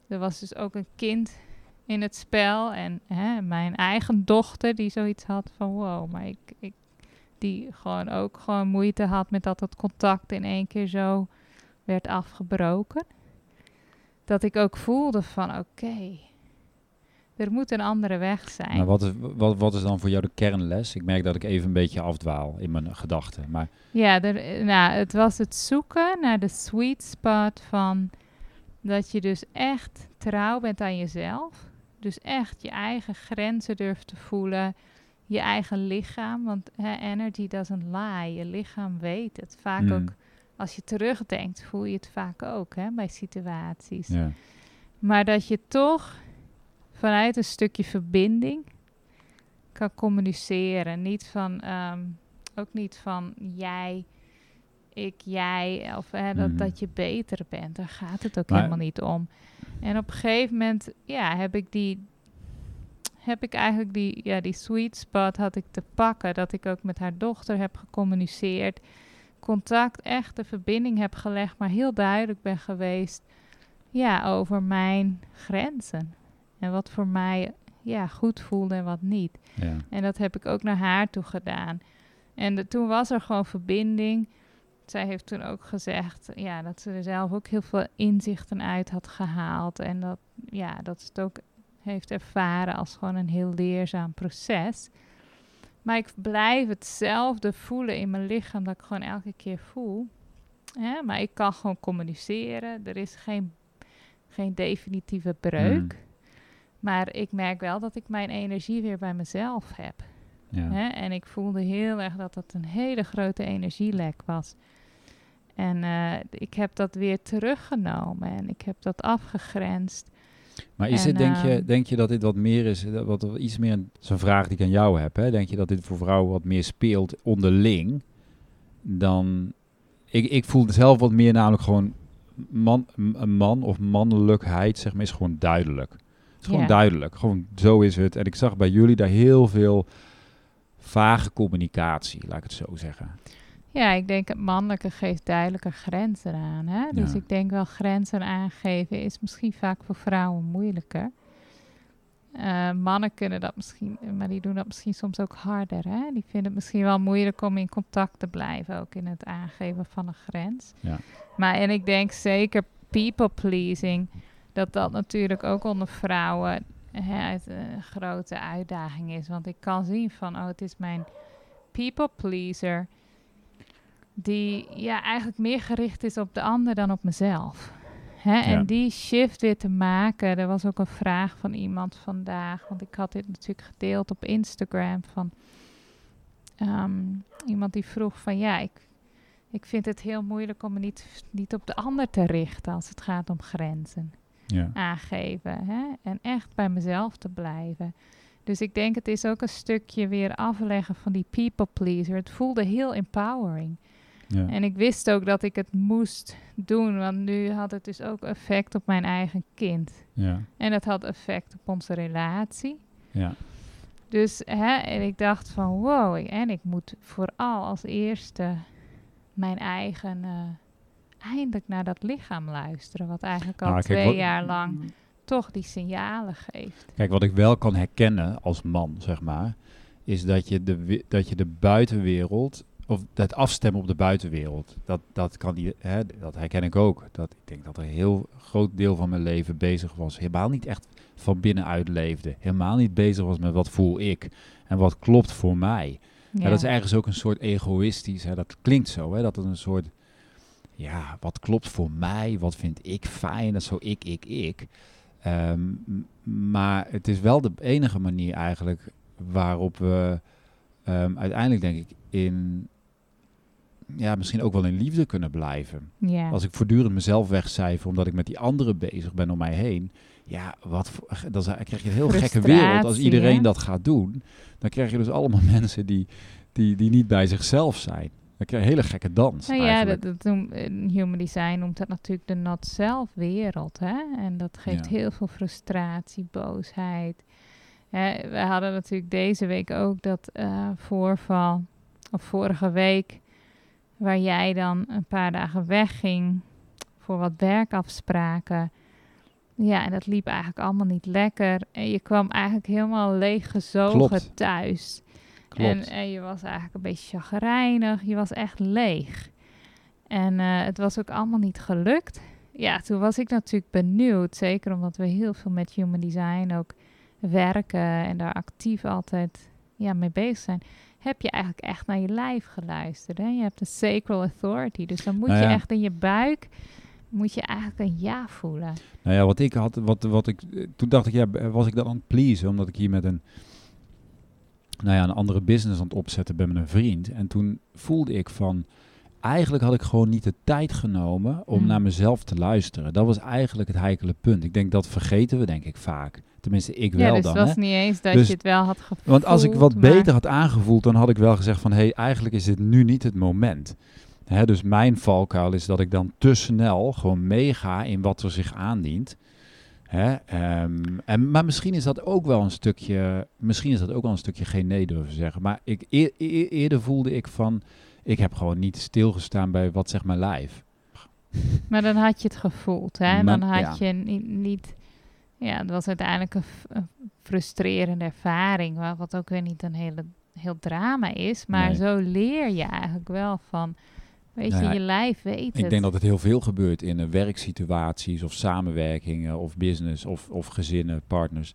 er was dus ook een kind in het spel. En hè, mijn eigen dochter die zoiets had van wow, maar ik, ik die gewoon ook gewoon moeite had met dat het contact in één keer zo werd afgebroken. Dat ik ook voelde van oké, er moet een andere weg zijn. Maar wat is, wat, wat is dan voor jou de kernles? Ik merk dat ik even een beetje afdwaal in mijn gedachten. Maar... Ja, er, nou, het was het zoeken naar de sweet spot van dat je dus echt trouw bent aan jezelf. Dus echt je eigen grenzen durft te voelen. Je eigen lichaam. Want hè, energy doesn't lie. Je lichaam weet het. Vaak Hmm. ook als je terugdenkt, voel je het vaak ook hè, bij situaties. Ja. Maar dat je toch vanuit een stukje verbinding kan communiceren. Niet van, ehm, ook niet van jij, ik, jij, of hè, dat, Mhm. dat je beter bent. Daar gaat het ook Maar- helemaal niet om. En op een gegeven moment, ja, heb ik die, heb ik eigenlijk die, ja, die sweet spot had ik te pakken. Dat ik ook met haar dochter heb gecommuniceerd. Contact, echt de verbinding heb gelegd, maar heel duidelijk ben geweest ja, over mijn grenzen. En wat voor mij ja, goed voelde en wat niet. Ja. En dat heb ik ook naar haar toe gedaan. En de- toen was er gewoon verbinding. Zij heeft toen ook gezegd ja, dat ze er zelf ook heel veel inzichten uit had gehaald. En dat, ja, dat ze het ook heeft ervaren als gewoon een heel leerzaam proces. Maar ik blijf hetzelfde voelen in mijn lichaam dat ik gewoon elke keer voel. Hè? Maar ik kan gewoon communiceren. Er is geen, geen definitieve breuk. Mm. Maar ik merk wel dat ik mijn energie weer bij mezelf heb. Ja. Hè? En ik voelde heel erg dat het een hele grote energielek was. En eh, ik heb dat weer teruggenomen en ik heb dat afgegrensd. Maar is En, het, denk, je, ehm, denk je dat dit wat meer is, eh, wat iets meer, een- dat een vraag die ik aan jou heb, hè? denk je dat dit voor vrouwen wat meer speelt onderling dan, ik, ik voel zelf wat meer namelijk gewoon, man, een man of mannelijkheid zeg maar is gewoon duidelijk. Het is gewoon duidelijk, gewoon zo is het. En ik zag bij jullie daar heel veel vage communicatie, laat ik het zo zeggen. Ja, ik denk het mannelijke geeft duidelijke grenzen aan. Hè? Dus Ja. ik denk wel grenzen aangeven is misschien vaak voor vrouwen moeilijker. Eh, mannen kunnen dat misschien, maar die doen dat misschien soms ook harder. Hè? Die vinden het misschien wel moeilijk om in contact te blijven, ook in het aangeven van een grens. Ja. Maar en ik denk zeker people pleasing, dat dat natuurlijk ook onder vrouwen hè, een grote uitdaging is. Want ik kan zien van, oh, het is mijn people pleaser die ja, eigenlijk meer gericht is op de ander dan op mezelf. Hè? Ja. En die shift weer te maken. Er was ook een vraag van iemand vandaag, want ik had dit natuurlijk gedeeld op Instagram van ehm, iemand die vroeg van ja, ik, ik vind het heel moeilijk om me niet, niet op de ander te richten als het gaat om grenzen Ja. aangeven. Hè? En echt bij mezelf te blijven. Dus ik denk het is ook een stukje weer afleggen van die people pleaser. Het voelde heel empowering. Ja. En ik wist ook dat ik het moest doen, want nu had het dus ook effect op mijn eigen kind. Ja. En het had effect op onze relatie. Ja. Dus hè, en ik dacht van wow, ik- en ik moet vooral als eerste mijn eigen, eh, eindelijk naar dat lichaam luisteren. Wat eigenlijk al Nou, kijk, twee jaar lang toch die signalen geeft. Kijk, wat ik wel kan herkennen als man, zeg maar, is dat je de, dat je de buitenwereld, of het afstemmen op de buitenwereld, dat, dat, kan die, hè, dat herken ik ook. Dat, ik denk dat er een heel groot deel van mijn leven bezig was, helemaal niet echt van binnenuit leefde. Helemaal niet bezig was met wat voel ik en wat klopt voor mij. Ja. dat is ergens ook een soort egoïstisch, hè, dat klinkt zo, hè, dat het een soort, ja, wat klopt voor mij, wat vind ik fijn, dat is zo ik, ik, ik. Ehm, maar het is wel de enige manier eigenlijk waarop we ehm, uiteindelijk denk ik in, ja, misschien ook wel in liefde kunnen blijven. ja. Als ik voortdurend mezelf wegcijfer omdat ik met die anderen bezig ben om mij heen, ja, wat, voor- dan krijg je een heel gekke wereld. Als iedereen hè? dat gaat doen, dan krijg je dus allemaal mensen die, die, die niet bij zichzelf zijn. Dan krijg je een hele gekke dans. Nou ja, dat, dat in Human Design noemt dat natuurlijk de not-self-wereld. Hè? En dat geeft Ja. heel veel frustratie, boosheid. Hè, we hadden natuurlijk deze week ook dat eh, voorval, of vorige week, waar jij dan een paar dagen wegging voor wat werkafspraken. Ja, en dat liep eigenlijk allemaal niet lekker. En je kwam eigenlijk helemaal leeggezogen Klopt. thuis. Klopt. En, en je was eigenlijk een beetje chagrijnig. Je was echt leeg. En eh, het was ook allemaal niet gelukt. Ja, toen was ik natuurlijk benieuwd. Zeker omdat we heel veel met human design ook werken en daar actief altijd ja, mee bezig zijn. Heb je eigenlijk echt naar je lijf geluisterd? Hè? Je hebt een sacral authority. Dus dan moet Nou je echt in je buik moet je eigenlijk een ja voelen. Nou ja, wat ik had, wat, wat ik, eh, toen dacht ik, ja, was ik dan aan het pleasen, omdat ik hier met een, nou ja, een andere business aan het opzetten ben met een vriend. En toen voelde ik van, eigenlijk had ik gewoon niet de tijd genomen om Hmm. naar mezelf te luisteren. Dat was eigenlijk het heikele punt. Ik denk dat vergeten we denk ik vaak. Tenminste, ik ja, wel dus dan. het was hè. niet eens dat Dus- je het wel had gevoeld. Want als ik wat maar- beter had aangevoeld, dan had ik wel gezegd van... hé, hey, eigenlijk is dit nu niet het moment. Hè, dus mijn valkuil is dat ik dan te snel gewoon meega in wat er zich aandient. Hè, ehm, en, maar misschien is dat ook wel een stukje... Misschien is dat ook wel een stukje geen nee durven zeggen. Maar ik, eer- eer- eerder voelde ik van... Ik heb gewoon niet stilgestaan bij wat zegt mijn lijf. Maar dan had je het gevoeld, hè? Maar- dan had ja. je niet, niet... Ja, het was uiteindelijk een, frustrerende ervaring, wa- wat ook weer niet een hele, heel drama is. Maar Nee. zo leer je eigenlijk wel van... Weet Nou je, ja, je lijf weet Ik het. denk dat het heel veel gebeurt in eh, werksituaties of samenwerkingen of business of, of gezinnen, partners.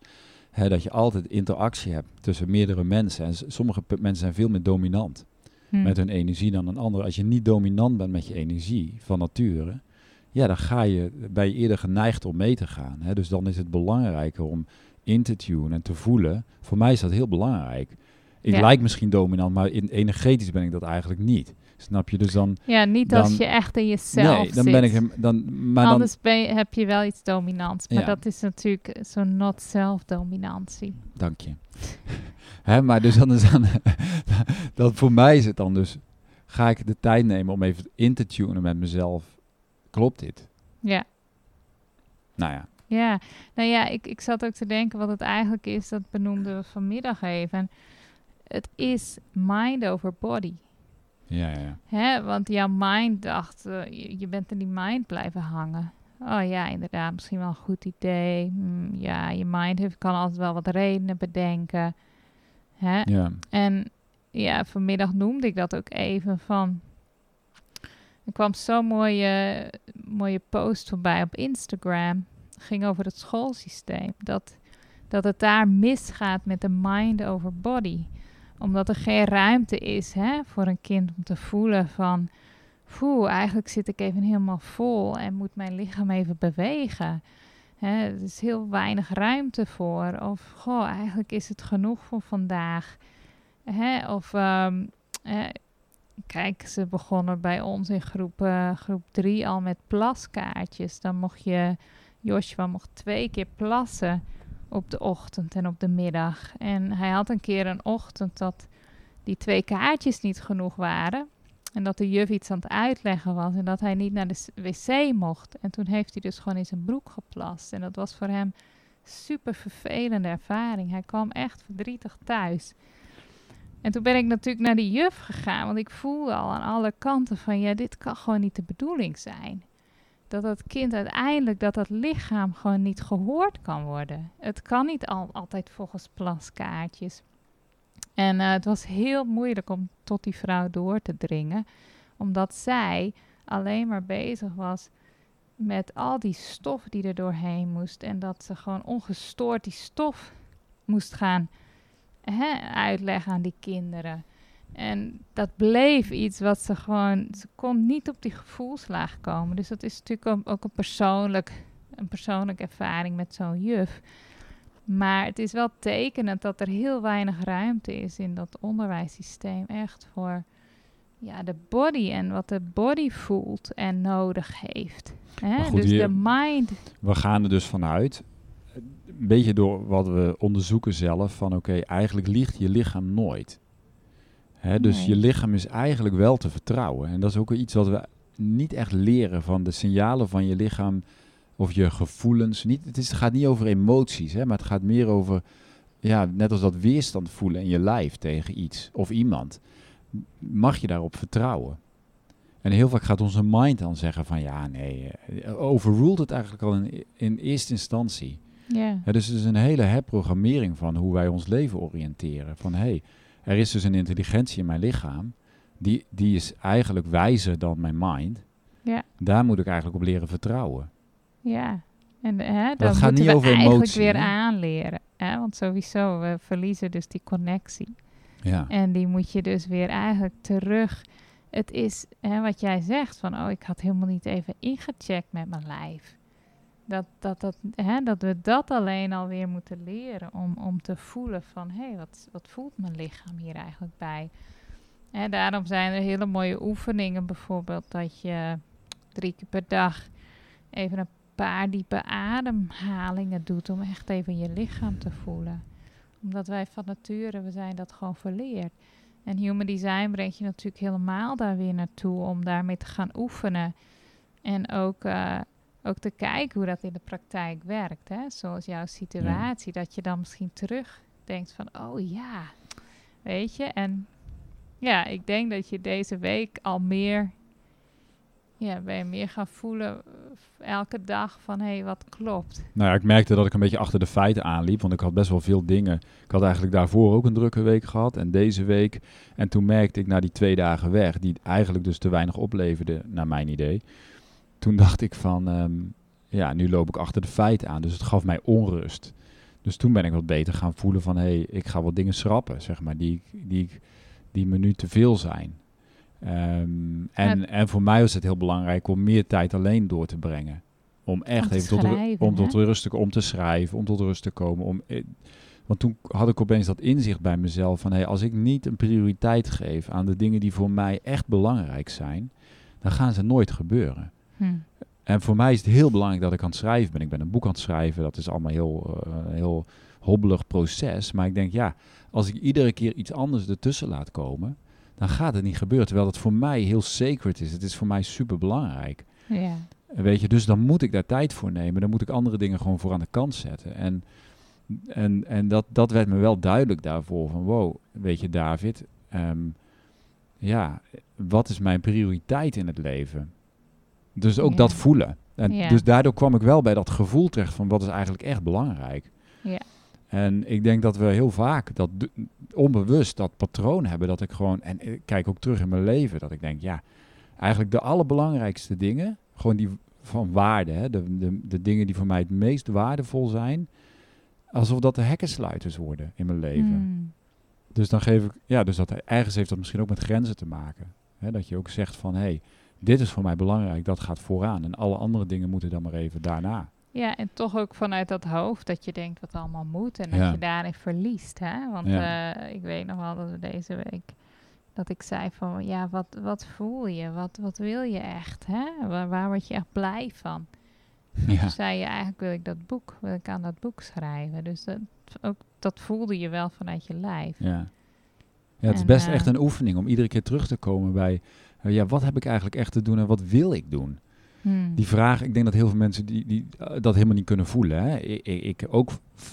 Hè, dat je altijd interactie hebt tussen meerdere mensen. En sommige mensen zijn veel meer dominant Hm. met hun energie dan een ander. Als je niet dominant bent met je energie van nature, ja, dan ga je, ben je eerder geneigd om mee te gaan. Hè. Dus dan is het belangrijker om in te tunen en te voelen. Voor mij is dat heel belangrijk. Ik Ja. lijk misschien dominant, maar in, energetisch ben ik dat eigenlijk niet. Snap je? Dus dan, Ja, niet als je echt in jezelf nee, dan zit. ben ik hem. Dan, maar dan, Anders ben je- heb je wel iets dominants. Maar Ja. dat is natuurlijk zo'n not-self-dominantie. Dank je. Hè, maar dus dan is dan, dat voor mij is het dan dus, ga ik de tijd nemen om even in te tunen met mezelf. Klopt dit? Ja. Nou ja, Ja, nou ja, ik, ik zat ook te denken wat het eigenlijk is. Dat benoemden we vanmiddag even. Het is mind over body. Ja, ja. Hè? Want jouw mind dacht, eh, je, je bent in die mind blijven hangen. Oh ja, inderdaad, misschien wel een goed idee. Hm, ja, je mind heeft, kan altijd wel wat redenen bedenken. Hè? ja. En ja, vanmiddag noemde ik dat ook even van. Er kwam zo'n mooie, mooie post voorbij op Instagram. Het ging over het schoolsysteem. Dat, dat het daar misgaat met de mind over body. Omdat er geen ruimte is hè, voor een kind om te voelen van... Poeh, eigenlijk zit ik even helemaal vol en moet mijn lichaam even bewegen. Hè, er is heel weinig ruimte voor. Of, goh, eigenlijk is het genoeg voor vandaag. Hè, of, ehm, kijk, ze begonnen bij ons in groep, eh, groep drie al met plaskaartjes. Dan mocht je, Joshua mocht twee keer plassen op de ochtend en op de middag. En hij had een keer een ochtend dat die twee kaartjes niet genoeg waren. En dat de juf iets aan het uitleggen was en dat hij niet naar de wc mocht. En toen heeft hij dus gewoon in zijn broek geplast. En dat was voor hem super vervelende ervaring. Hij kwam echt verdrietig thuis. En toen ben ik natuurlijk naar die juf gegaan, want ik voelde al aan alle kanten van ja, dit kan gewoon niet de bedoeling zijn. Dat dat kind uiteindelijk, dat dat lichaam gewoon niet gehoord kan worden. Het kan niet al, altijd volgens plaskaartjes. En eh, het was heel moeilijk om tot die vrouw door te dringen, omdat zij alleen maar bezig was met al die stof die er doorheen moest. En dat ze gewoon ongestoord die stof moest gaan hè, uitleggen aan die kinderen. En dat bleef iets wat ze gewoon... Ze kon niet op die gevoelslaag komen. Dus dat is natuurlijk ook- een, persoonlijk, een persoonlijke ervaring met zo'n juf. Maar het is wel tekenend dat er heel weinig ruimte is in dat onderwijssysteem. Echt voor ja, de body en wat de body voelt en nodig heeft. Hè? Goed, dus hier- de mind... We gaan er dus vanuit, een beetje door wat we onderzoeken zelf, van oké, eigenlijk liegt je lichaam nooit. Hè, dus Nee. je lichaam is eigenlijk wel te vertrouwen. En dat is ook iets wat we niet echt leren van de signalen van je lichaam of je gevoelens. Niet, het, is, het gaat niet over emoties, hè, maar het gaat meer over, ja, net als dat weerstand voelen in je lijf tegen iets of iemand. Mag je daarop vertrouwen? En heel vaak gaat onze mind dan zeggen van ja, nee, eh, overruled het eigenlijk al in, in eerste instantie. Ja. Ja, dus het is een hele herprogrammering van hoe wij ons leven oriënteren. Van hé, hey, er is dus een intelligentie in mijn lichaam. Die, die is eigenlijk wijzer dan mijn mind. Ja. Daar moet ik eigenlijk op leren vertrouwen. Ja, en hè, dan gaat niet we over eigenlijk weer hè? aanleren. Hè? Want sowieso, we verliezen dus die connectie. Ja, En die moet je dus weer eigenlijk terug. Het is hè, wat jij zegt, van oh, ik had helemaal niet even ingecheckt met mijn lijf. Dat, dat, dat, hè, dat we dat alleen alweer moeten leren om, om te voelen van hé, hey, wat, wat voelt mijn lichaam hier eigenlijk bij? Hè, daarom zijn er hele mooie oefeningen, bijvoorbeeld dat je drie keer per dag even een paar diepe ademhalingen doet om echt even je lichaam te voelen. Omdat wij van nature, we zijn dat gewoon verleerd. En human design brengt je natuurlijk helemaal daar weer naartoe om daarmee te gaan oefenen. En ook, eh, ook te kijken hoe dat in de praktijk werkt. Hè? Zoals jouw situatie, dat je dan misschien terugdenkt van, oh ja, weet je. En ja, ik denk dat je deze week al meer, ja, ben je meer gaan voelen eh, elke dag van, hé, hey, wat klopt. nou ja, ik merkte dat ik een beetje achter de feiten aanliep. Want ik had best wel veel dingen. Ik had eigenlijk daarvoor ook een drukke week gehad. En deze week. En toen merkte ik na die twee dagen weg, die eigenlijk dus te weinig opleverden, naar mijn idee. Toen dacht ik van, ehm, ja, nu loop ik achter de feiten aan. Dus het gaf mij onrust. Dus toen ben ik wat beter gaan voelen van, hé, hey, ik ga wat dingen schrappen, zeg maar, die, die, die me nu te veel zijn. Ehm, en, Ja. en voor mij was het heel belangrijk om meer tijd alleen door te brengen. Om echt te even tot, ru- om tot rust te komen, om te schrijven, om tot rust te komen. Om, eh, want toen had ik opeens dat inzicht bij mezelf van, hey, als ik niet een prioriteit geef aan de dingen die voor mij echt belangrijk zijn, dan gaan ze nooit gebeuren. Hm. En voor mij is het heel belangrijk dat ik aan het schrijven ben. Ik ben een boek aan het schrijven. Dat is allemaal heel, eh, een heel hobbelig proces. Maar ik denk, ja, als ik iedere keer iets anders ertussen laat komen, dan gaat het niet gebeuren. Terwijl het voor mij heel sacred is. Het is voor mij super belangrijk. Ja. Weet je, dus dan moet ik daar tijd voor nemen. Dan moet ik andere dingen gewoon voor aan de kant zetten. En, en, en dat, dat werd me wel duidelijk daarvoor. Van wow, weet je David, ehm, ja, wat is mijn prioriteit in het leven? Dus ook Ja. dat voelen. En Ja. Dus daardoor kwam ik wel bij dat gevoel terecht van wat is eigenlijk echt belangrijk. Ja. En ik denk dat we heel vaak dat onbewust dat patroon hebben dat ik gewoon, en ik kijk ook terug in mijn leven, dat ik denk, ja, eigenlijk de allerbelangrijkste dingen, gewoon die van waarde, hè, de, de, de dingen die voor mij het meest waardevol zijn, alsof dat de hekkensluiters worden in mijn leven. Hm. Dus dan geef ik, ja, dus dat ergens heeft dat misschien ook met grenzen te maken. Hè, dat je ook zegt van, hé, hey, dit is voor mij belangrijk, dat gaat vooraan. En alle andere dingen moeten dan maar even daarna. Ja, en toch ook vanuit dat hoofd dat je denkt wat allemaal moet en Ja. dat je daarin verliest. Hè? Want Ja. eh, ik weet nog wel dat we deze week dat ik zei van ja, wat, wat voel je? Wat, wat wil je echt? Hè? Waar, waar word je echt blij van? Ja, Toen zei je eigenlijk wil ik dat boek, wil ik aan dat boek schrijven. Dus dat, ook, dat voelde je wel vanuit je lijf. ja. ja het is best eh, echt een oefening om iedere keer terug te komen bij, ja, wat heb ik eigenlijk echt te doen en wat wil ik doen? Hmm. Die vraag, ik denk dat heel veel mensen die, die, eh, dat helemaal niet kunnen voelen. Hè? Ik, ik, ook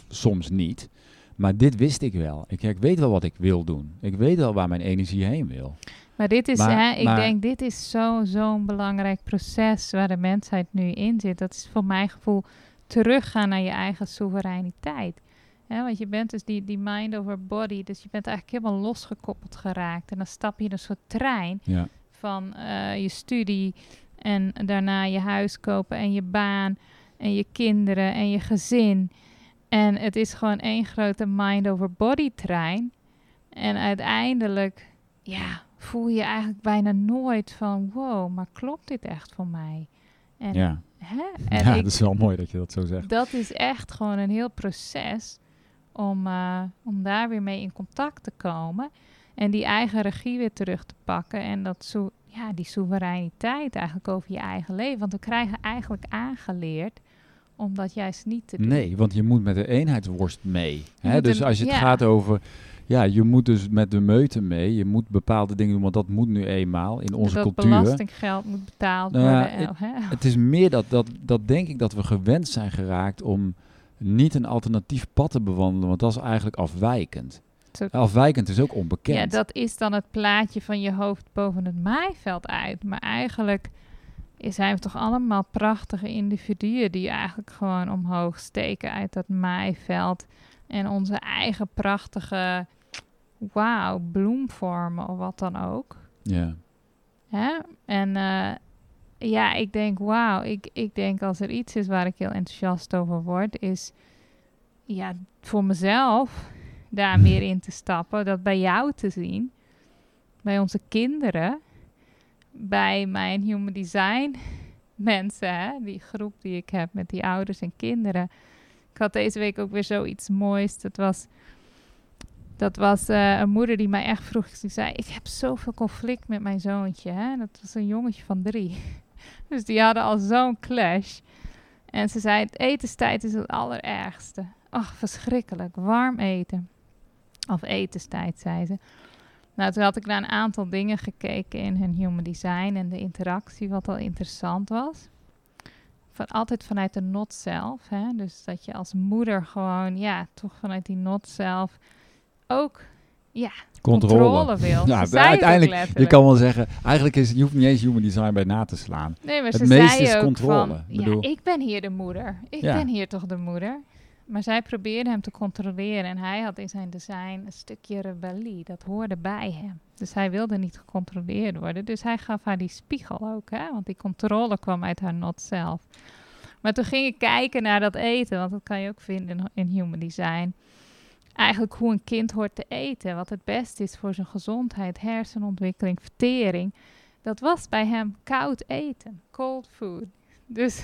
soms niet. Maar dit wist ik wel. Ik, ik weet wel wat ik wil doen. Ik weet wel waar mijn energie heen wil. Maar dit is, Maar- hè, ik maar- denk, dit is zo- zo'n belangrijk proces waar de mensheid nu in zit. Dat is voor mijn gevoel teruggaan naar je eigen soevereiniteit. Hè, want je bent dus die, die mind over body, dus je bent eigenlijk helemaal losgekoppeld geraakt. En dan stap je in een soort trein Ja, van eh, je studie en daarna je huis kopen en je baan en je kinderen en je gezin. En het is gewoon één grote mind over body trein. En uiteindelijk, ja, voel je eigenlijk bijna nooit van, wow, maar klopt dit echt voor mij? En, ja. hè? en ja ik, dat is wel mooi dat je dat zo zegt. dat is echt gewoon een heel proces om, eh, om daar weer mee in contact te komen. En die eigen regie weer terug te pakken. En dat zo, ja, die soevereiniteit eigenlijk over je eigen leven. Want we krijgen eigenlijk aangeleerd om dat juist niet te doen. Nee, want je moet met de eenheidsworst mee. Hè? Dus een- als je het ja. gaat over... Ja, je moet dus met de meute mee. Je moet bepaalde dingen doen, want dat moet nu eenmaal in onze dat cultuur. belastinggeld moet betaald Nou worden. en- het- hè? Het is meer dat, dat, dat denk ik dat we gewend zijn geraakt om niet een alternatief pad te bewandelen, want dat is eigenlijk afwijkend. Zo- Afwijkend is ook onbekend. Ja, dat is dan het plaatje van je hoofd boven het maaiveld uit. Maar eigenlijk zijn we toch allemaal prachtige individuen die eigenlijk gewoon omhoog steken uit dat maaiveld. En onze eigen prachtige, wauw, bloem vormen of wat dan ook. Ja. Hè? En eh, ja, ik denk, wauw, ik, ik denk als er iets is waar ik heel enthousiast over word, is ja, voor mezelf daar meer in te stappen, dat bij jou te zien, bij onze kinderen, bij mijn human design mensen, hè, die groep die ik heb met die ouders en kinderen. Ik had deze week ook weer zoiets moois. Dat was, dat was eh, een moeder die mij echt vroeg. Die zei: Ik heb zoveel conflict met mijn zoontje. Hè? Dat was een jongetje van drie. Dus die hadden al zo'n clash. En ze zei: Het etenstijd is het allerergste. Ach, verschrikkelijk. Warm eten. Of etenstijd, zei ze. Nou, toen had ik naar een aantal dingen gekeken in hun human design en de interactie, wat al interessant was. Van, altijd vanuit de not zelf. Hè? Dus dat je als moeder gewoon, ja, toch vanuit die not zelf ook, ja, controle, wil. Ja, Ze ook uiteindelijk, je kan wel zeggen, eigenlijk is, je hoeft niet eens human design bij na te slaan. Nee, maar Het ze meeste zei is controle. van, Ik bedoel- ja, ik ben hier de moeder. Ik Ja. ben hier toch de moeder. Maar zij probeerde hem te controleren en hij had in zijn design een stukje rebellie. Dat hoorde bij hem. Dus hij wilde niet gecontroleerd worden. Dus hij gaf haar die spiegel ook, hè? want die controle kwam uit haar not zelf. Maar toen ging ik kijken naar dat eten, want dat kan je ook vinden in, human design. Eigenlijk hoe een kind hoort te eten, wat het beste is voor zijn gezondheid, hersenontwikkeling, vertering. Dat was bij hem koud eten, cold food. Dus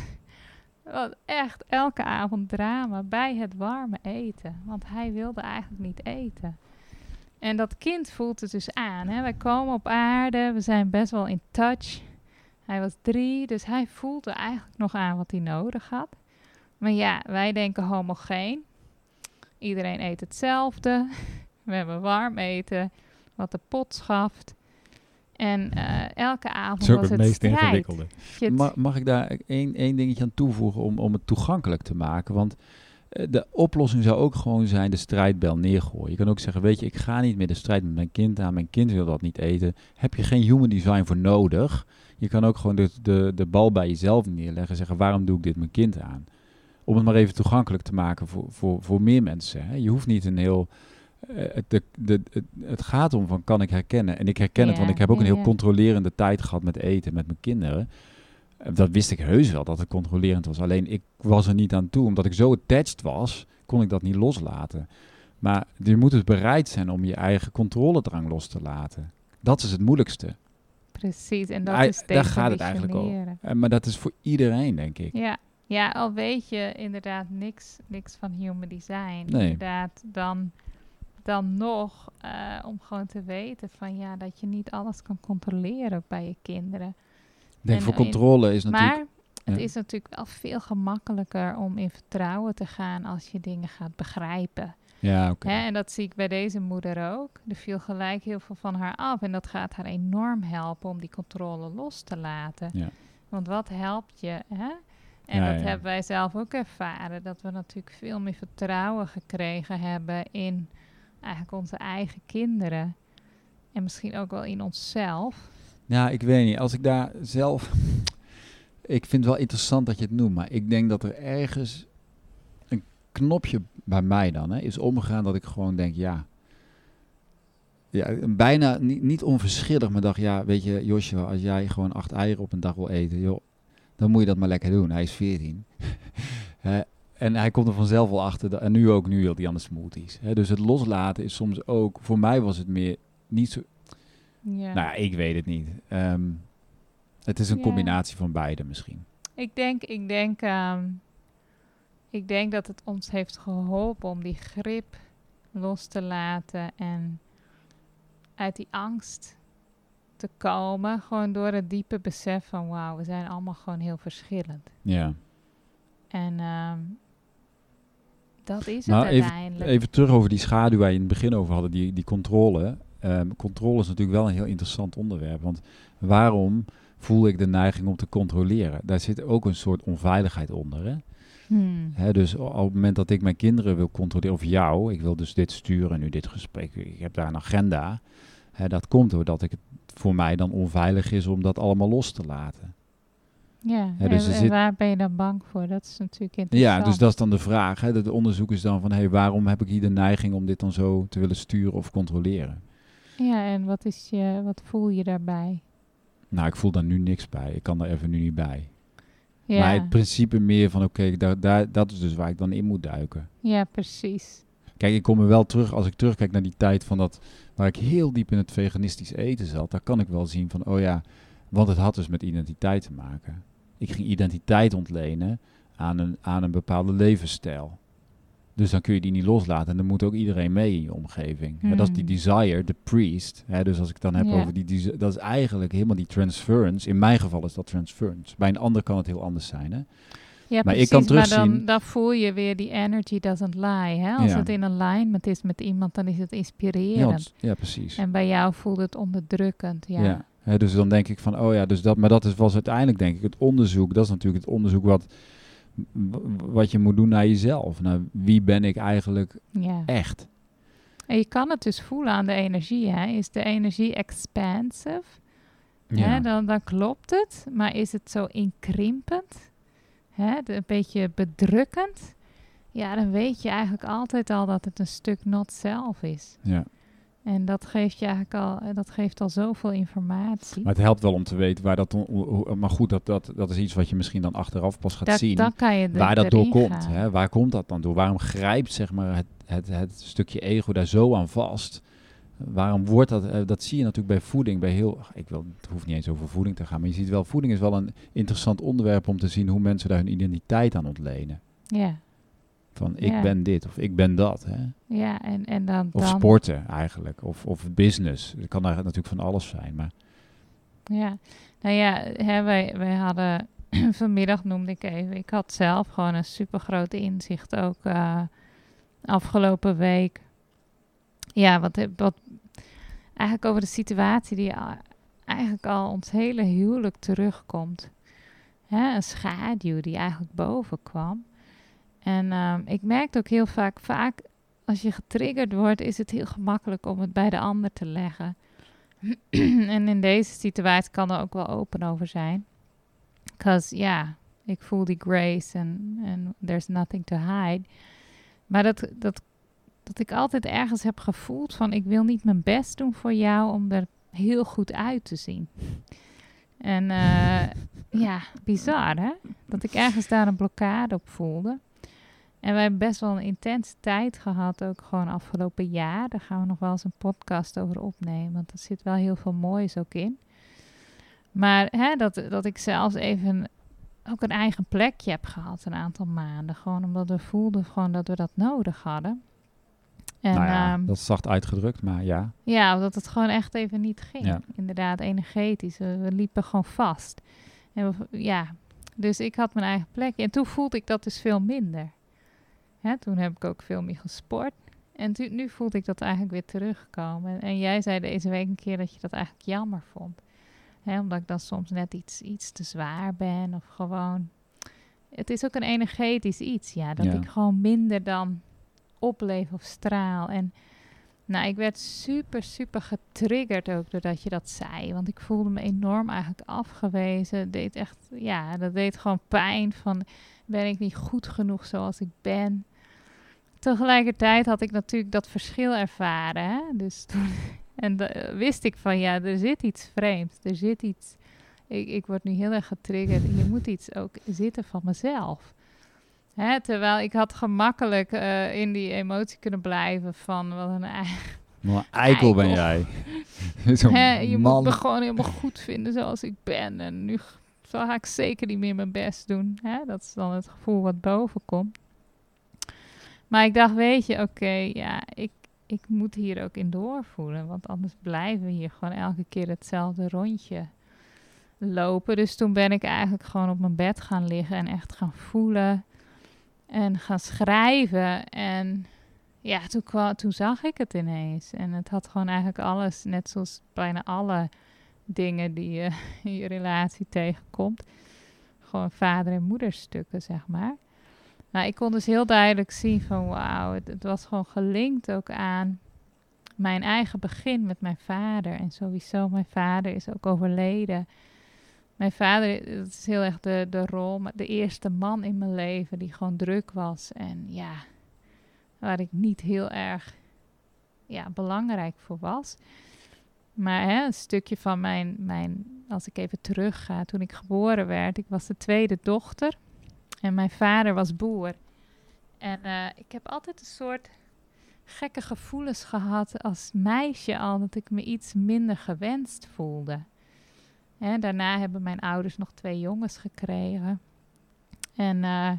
wat echt elke avond drama bij het warme eten. Want hij wilde eigenlijk niet eten. En dat kind voelt het dus aan. Hè? Wij komen op aarde, we zijn best wel in touch. Hij was drie, dus hij voelde eigenlijk nog aan wat hij nodig had. Maar ja, wij denken homogeen. Iedereen eet hetzelfde. We hebben warm eten, wat de pot schaft. En eh, elke avond Dat is ook was het het meest strijd. ingewikkelde. Het- Ma- mag ik daar één, één dingetje aan toevoegen om, om het toegankelijk te maken? Want eh, de oplossing zou ook gewoon zijn de strijdbel neergooien. Je kan ook zeggen, weet je, ik ga niet meer de strijd met mijn kind aan. Mijn kind wil dat niet eten. Heb je geen human design voor nodig? Je kan ook gewoon de, de, de bal bij jezelf neerleggen en zeggen, waarom doe ik dit mijn kind aan? Om het maar even toegankelijk te maken voor, voor, voor meer mensen. Hè? Je hoeft niet een heel... eh, het, de, de, het, het gaat om van kan ik herkennen. En ik herken het, want ik heb ook ja, een heel controlerende tijd gehad met eten met mijn kinderen. Dat wist ik heus wel, dat het controlerend was. Alleen ik was er niet aan toe. Omdat ik zo attached was, kon ik dat niet loslaten. Maar je moet dus bereid zijn om je eigen controledrang los te laten. Dat is het moeilijkste. Precies, en dat is daar gaat het eigenlijk over. Eh, Maar dat is voor iedereen, denk ik. Ja. ja, al weet je inderdaad niks, niks van human design. Nee. Inderdaad, dan, dan nog eh, om gewoon te weten van ja, dat je niet alles kan controleren bij je kinderen. Ik denk En voor controle is natuurlijk... Maar het ja. is natuurlijk wel veel gemakkelijker om in vertrouwen te gaan als je dingen gaat begrijpen. ja, oké. En dat zie ik bij deze moeder ook. Er viel gelijk heel veel van haar af. En dat gaat haar enorm helpen om die controle los te laten. Ja. Want wat helpt je? Hè? En Ja, dat ja. hebben wij zelf ook ervaren. Dat we natuurlijk veel meer vertrouwen gekregen hebben in eigenlijk onze eigen kinderen. En misschien ook wel in onszelf. Ja, ik weet niet. Als ik daar zelf... Ik vind het wel interessant dat je het noemt, maar ik denk dat er ergens een knopje bij mij dan hè, is omgegaan dat ik gewoon denk, ja... Ja, bijna niet, niet onverschillig, maar dacht, ja, weet je, Joshua, als jij gewoon acht eieren op een dag wil eten, joh, dan moet je dat maar lekker doen. Hij is 14. Hè, en hij komt er vanzelf wel achter. dat- en nu ook, nu wil hij aan de smoothies. Hè, dus het loslaten is soms ook, voor mij was het meer niet zo, Ja. nou, ja, ik weet het niet. Ehm, het is een Ja. combinatie van beide misschien. Ik denk, ik denk, ehm, ik denk dat het ons heeft geholpen om die grip los te laten en uit die angst te komen. Gewoon door het diepe besef van wauw, we zijn allemaal gewoon heel verschillend. Ja. En ehm, dat is Nou, het even- uiteindelijk. Even terug over die schaduw waar je in het begin over hadden, die, die controle. Ehm, controle is natuurlijk wel een heel interessant onderwerp. Want waarom voel ik de neiging om te controleren? Daar zit ook een soort onveiligheid onder. Hè? Hmm. Dus op het moment dat ik mijn kinderen wil controleren, of jou, ik wil dus dit sturen, nu dit gesprek, ik heb daar een agenda. Hè, dat komt doordat ik het voor mij dan onveilig is om dat allemaal los te laten. Ja, dus en, en zit- waar ben je dan bang voor? Dat is natuurlijk interessant. Ja, dus dat is dan de vraag. Hè? Het onderzoek is dan van, hé, waarom heb ik hier de neiging om dit dan zo te willen sturen of controleren? Ja, en wat, is je, wat voel je daarbij? Nou, ik voel daar nu niks bij. Ik kan daar even nu niet bij. Ja, Maar het principe meer van, oké, daar, daar, dat is dus waar ik dan in moet duiken. ja precies. Kijk, ik kom er wel terug, als ik terugkijk naar die tijd van dat, waar ik heel diep in het veganistisch eten zat, daar kan ik wel zien van, oh ja, want het had dus met identiteit te maken. Ik ging identiteit ontlenen aan een, aan een bepaalde levensstijl. Dus dan kun je die niet loslaten en dan moet ook iedereen mee in je omgeving. Dat is die Hmm. desire, de priest. Hè, dus als ik dan heb Ja. over die, dat is eigenlijk helemaal die transference. In mijn geval is dat transference. Bij een ander kan het heel anders zijn. Hè? Ja, Maar precies, ik kan maar dan, terugzien- dan voel je weer die energy doesn't lie. Hè? Als Ja. het in alignment is met iemand, dan is het Ja, inspirerend. want- ja, precies. En bij jou voelt het onderdrukkend. Ja, Ja. Dus dan denk ik van, oh ja, dus dat, maar dat is, was uiteindelijk denk ik het onderzoek. Dat is natuurlijk het onderzoek wat, wat je moet doen naar jezelf. Naar wie ben ik eigenlijk ja. echt? En je kan het dus voelen aan de energie. Hè? Is de energie expansive? Hè? Dan, dan klopt het. Maar is het zo inkrimpend? Hè? De- een beetje bedrukkend? Ja, dan weet je eigenlijk altijd al dat het een stuk not self is. ja. En dat geeft je eigenlijk al, eh, dat geeft al zoveel informatie. Maar het helpt wel om te weten waar dat... hoe- Maar goed, dat, dat, dat is iets wat je misschien dan achteraf pas gaat Dat- zien. dan kan je waar dat door komt. gaan. Hè? Waar komt dat dan door? Waarom grijpt zeg maar, het, het, het stukje ego daar zo aan vast? Waarom wordt dat? eh, dat zie je natuurlijk bij voeding. Bij heel, ik wil, het hoeft niet eens over voeding te gaan. Maar je ziet wel, voeding is wel een interessant onderwerp om te zien hoe mensen daar hun identiteit aan ontlenen. Ja, Van ik Ja. ben dit of ik ben dat. Hè? ja en, en dan... Of dan sporten eigenlijk. Of, of business. Het kan daar natuurlijk van alles zijn. Maar Ja, nou ja, hè, wij, wij hadden vanmiddag noemde ik even. Ik had zelf gewoon een super groot inzicht ook eh, afgelopen week. Ja, wat, wat eigenlijk over de situatie die a- eigenlijk al ons hele huwelijk terugkomt. Hè, een schaduw die eigenlijk boven kwam. En ehm, ik merkte ook heel vaak, vaak als je getriggerd wordt, is het heel gemakkelijk om het bij de ander te leggen. en in deze situatie kan er ook wel open over zijn. Because ja, ik voel die grace en there's nothing to hide. Maar dat, dat, dat ik altijd ergens heb gevoeld van ik wil niet mijn best doen voor jou om er heel goed uit te zien. En eh, ja, bizar hè? Dat ik ergens daar een blokkade op voelde. En wij hebben best wel een intense tijd gehad, ook gewoon afgelopen jaar. Daar gaan we nog wel eens een podcast over opnemen, want er zit wel heel veel moois ook in. Maar hè, dat, dat ik zelfs even ook een eigen plekje heb gehad een aantal maanden. Gewoon omdat we voelden gewoon dat we dat nodig hadden. En nou ja, ehm, dat is zacht uitgedrukt. Maar ja, ja, omdat het gewoon echt even niet ging. Ja. Inderdaad, energetisch. We, we liepen gewoon vast. En we- ja, dus ik had mijn eigen plekje. En toen voelde ik dat dus veel minder. Hè, toen heb ik ook veel meer gesport. En tu- nu voelde ik dat eigenlijk weer terugkomen. En, en jij zei deze week een keer dat je dat eigenlijk jammer vond. Hè, omdat ik dan soms net iets, iets te zwaar ben of gewoon... Het is ook een energetisch iets, ja. Dat Ja. ik gewoon minder dan opleef of straal. En nou, ik werd super, super getriggerd ook doordat je dat zei. Want ik voelde me enorm eigenlijk afgewezen. Het deed echt, ja, dat deed gewoon pijn van, ben ik niet goed genoeg zoals ik ben? Tegelijkertijd had ik natuurlijk dat verschil ervaren. Hè? Dus toen, en wist ik van, ja, er zit iets vreemds. Er zit iets, ik, ik word nu heel erg getriggerd. Hier moet iets ook zitten van mezelf. Hè, terwijl ik had gemakkelijk eh, in die emotie kunnen blijven van wat een eigen een eikel ben jij. Hè, je man. moet me gewoon helemaal goed vinden zoals ik ben. En nu zal ik zeker niet meer mijn best doen. Hè? Dat is dan het gevoel wat boven komt. Maar ik dacht, weet je, oké, ja, ik, ik moet hier ook in doorvoelen. Want anders blijven we hier gewoon elke keer hetzelfde rondje lopen. Dus toen ben ik eigenlijk gewoon op mijn bed gaan liggen en echt gaan voelen. En gaan schrijven. En ja, toen, kwam, toen zag ik het ineens. En het had gewoon eigenlijk alles, net zoals bijna alle dingen die je in je relatie tegenkomt. Gewoon vader- en moederstukken, zeg maar. Nou, ik kon dus heel duidelijk zien van wauw, het, het was gewoon gelinkt ook aan mijn eigen begin met mijn vader. En sowieso, mijn vader is ook overleden. Mijn vader, dat is heel erg de, de rol, de eerste man in mijn leven die gewoon druk was. En ja, waar ik niet heel erg ja, belangrijk voor was. Maar hè, een stukje van mijn, mijn, als ik even terug ga, toen ik geboren werd, ik was de tweede dochter en mijn vader was boer. En uh, ik heb altijd een soort gekke gevoelens gehad als meisje al, dat ik me iets minder gewenst voelde. Hè, daarna hebben mijn ouders nog twee jongens gekregen. En uh,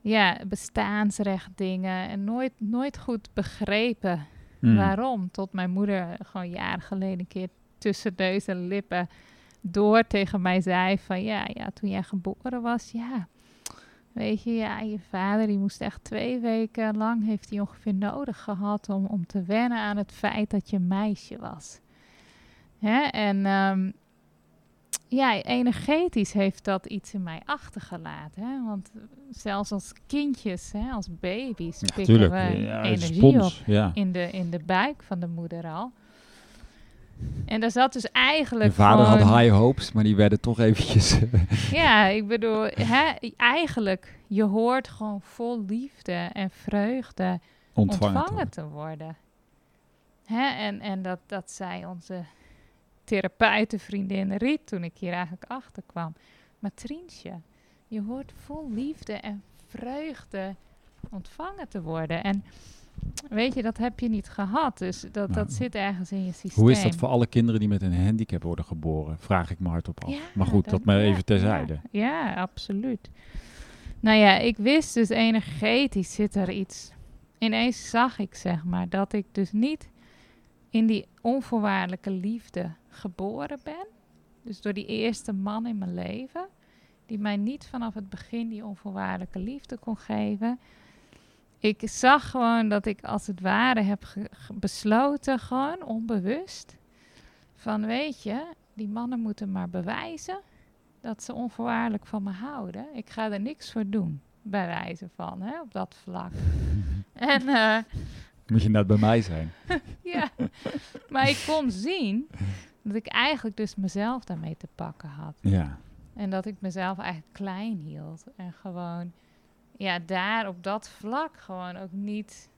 ja, bestaansrecht dingen en nooit, nooit goed begrepen Hmm. waarom. Tot mijn moeder gewoon jaren geleden een keer tussen neus en lippen door tegen mij zei van ja, ja, toen jij geboren was, ja, weet je, ja, je vader die moest echt twee weken lang heeft hij ongeveer nodig gehad om, om te wennen aan het feit dat je een meisje was. Hè? En um, ja, energetisch heeft dat iets in mij achtergelaten. Hè? Want zelfs als kindjes, hè, als baby's, Ja, pikken we Ja, energie spons, op Ja. in de, in de buik van de moeder al. En daar zat dus eigenlijk Mijn vader had high hopes, maar die werden toch eventjes... Ja, ik bedoel, hè, eigenlijk, je hoort gewoon vol liefde en vreugde ontvangen. ontvangen, te worden. Hè? En, en dat, dat zei onze therapeutenvriendin Riet toen ik hier eigenlijk achter kwam. Maar Trientje, je hoort vol liefde en vreugde ontvangen te worden. En weet je, dat heb je niet gehad. Dus dat, Nou, dat zit ergens in je systeem. Hoe is dat voor alle kinderen die met een handicap worden geboren? Vraag ik me hardop af. Ja, maar goed, dat, dat- maar even terzijde. Ja, ja, absoluut. Nou ja, ik wist dus energetisch zit er iets. Ineens zag ik zeg maar dat ik dus niet in die onvoorwaardelijke liefde geboren ben. Dus door die eerste man in mijn leven, die mij niet vanaf het begin die onvoorwaardelijke liefde kon geven. Ik zag gewoon dat ik als het ware heb besloten, gewoon onbewust, van weet je, die mannen moeten maar bewijzen dat ze onvoorwaardelijk van me houden. Ik ga er niks voor doen, bij wijze van, hè, op dat vlak. En eh, Moet je net bij mij zijn. ja, maar ik kon zien dat ik eigenlijk dus mezelf daarmee te pakken had. Ja. En dat ik mezelf eigenlijk klein hield. En gewoon, ja, daar op dat vlak gewoon ook niet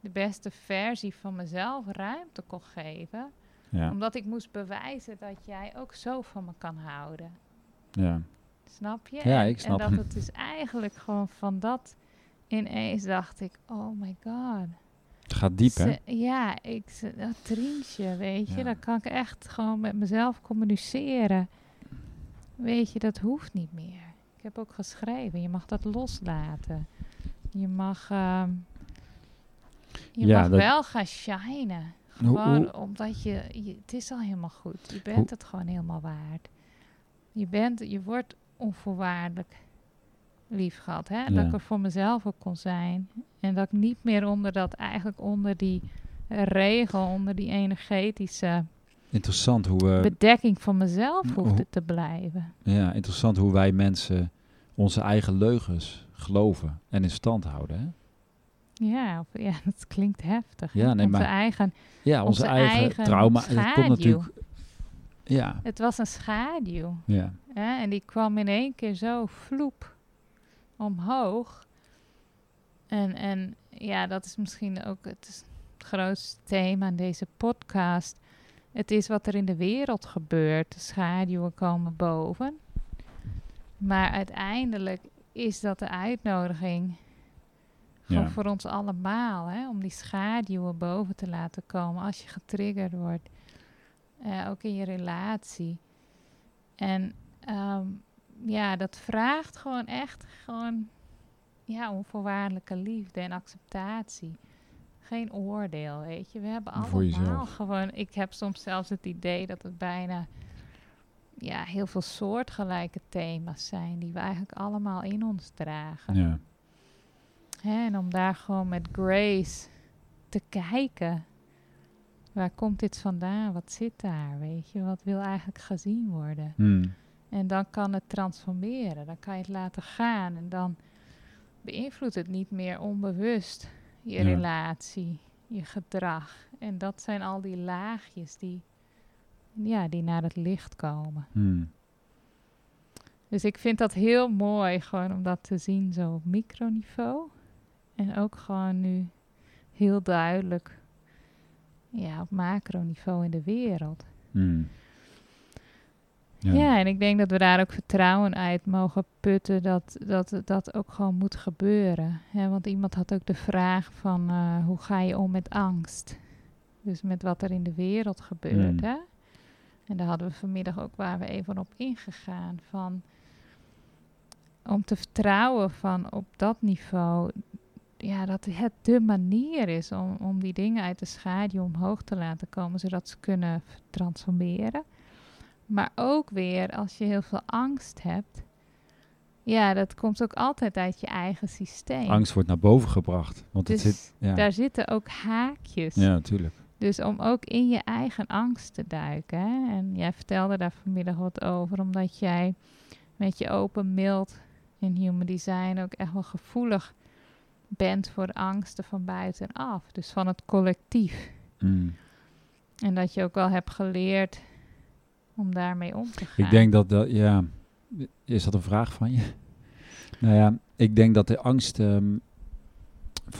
de beste versie van mezelf ruimte kon geven. Ja. Omdat ik moest bewijzen dat jij ook zo van me kan houden. ja. Snap je? Ja, ik snap En dat het dus eigenlijk gewoon van dat ineens dacht ik, oh my god. Het gaat diep, hè? Ja, ik, dat Trientje, weet je, Ja. dan kan ik echt gewoon met mezelf communiceren. Weet je, dat hoeft niet meer. Ik heb ook geschreven, je mag dat loslaten. Je mag, ehm, je Ja, mag dat- wel gaan shinen. Gewoon hoe- omdat je, je, het is al helemaal goed. Je bent Hoe- het gewoon helemaal waard. Je bent, je wordt onvoorwaardelijk lief gehad. Hè? Dat ik er voor mezelf ook kon zijn. En dat ik niet meer onder dat, eigenlijk onder die regel, onder die energetische Interessant hoe we... bedekking van mezelf hoe- hoefde te blijven. Ja, interessant hoe wij mensen onze eigen leugens geloven en in stand houden, hè? Ja, of, ja, dat klinkt heftig. Ja, nee, Onze maar- eigen, Ja, onze, Onze eigen, eigen trauma. Schaduw. komt natuurlijk... Ja, het was een schaduw. ja. Hè? En die kwam in één keer zo vloep omhoog. En, en ja, dat is misschien ook het, het grootste thema in deze podcast. Het is wat er in de wereld gebeurt. De schaduwen komen boven. Maar uiteindelijk is dat de uitnodiging gewoon Ja. voor ons allemaal. Hè? Om die schaduwen boven te laten komen als je getriggerd wordt. Eh, ook in je relatie. En ehm, ja, dat vraagt gewoon echt gewoon ja, onvoorwaardelijke liefde en acceptatie. Geen oordeel, weet je. We hebben allemaal gewoon... Ik heb soms zelfs het idee dat het bijna ja, heel veel soortgelijke thema's zijn... die we eigenlijk allemaal in ons dragen. ja. Hè, en om daar gewoon met grace te kijken. Waar komt dit vandaan? Wat zit daar? Weet je, wat wil eigenlijk gezien worden? Hmm. En dan kan het transformeren. Dan kan je het laten gaan. En dan beïnvloedt het niet meer onbewust je Ja. relatie, je gedrag. En dat zijn al die laagjes die, ja, die naar het licht komen. Hmm. Dus ik vind dat heel mooi, gewoon om dat te zien zo op microniveau. En ook gewoon nu heel duidelijk ja, op macroniveau in de wereld. Hmm. Ja. en ik denk dat we daar ook vertrouwen uit mogen putten dat dat, dat ook gewoon moet gebeuren. Hè, want iemand had ook de vraag van eh, hoe ga je om met angst? Dus met wat er in de wereld gebeurt. Mm. Hè? En daar hadden we vanmiddag ook waar we even op ingegaan van om te vertrouwen van op dat niveau ja, dat het de manier is om, om die dingen uit de schaduw omhoog te laten komen, zodat ze kunnen transformeren. Maar ook weer, als je heel veel angst hebt, ja, dat komt ook altijd uit je eigen systeem. Angst wordt naar boven gebracht. Want dus het zit. Ja, daar zitten ook haakjes. ja natuurlijk. Dus om ook in je eigen angst te duiken. Hè? En jij vertelde daar vanmiddag wat over, omdat jij met je open mild in human design ook echt wel gevoelig bent voor angsten van buitenaf. Dus van het collectief. Hmm. En dat je ook wel hebt geleerd om daarmee om te gaan. Ik denk dat dat, ja. Is dat een vraag van je? Nou ja, ik denk dat de angst. ehm,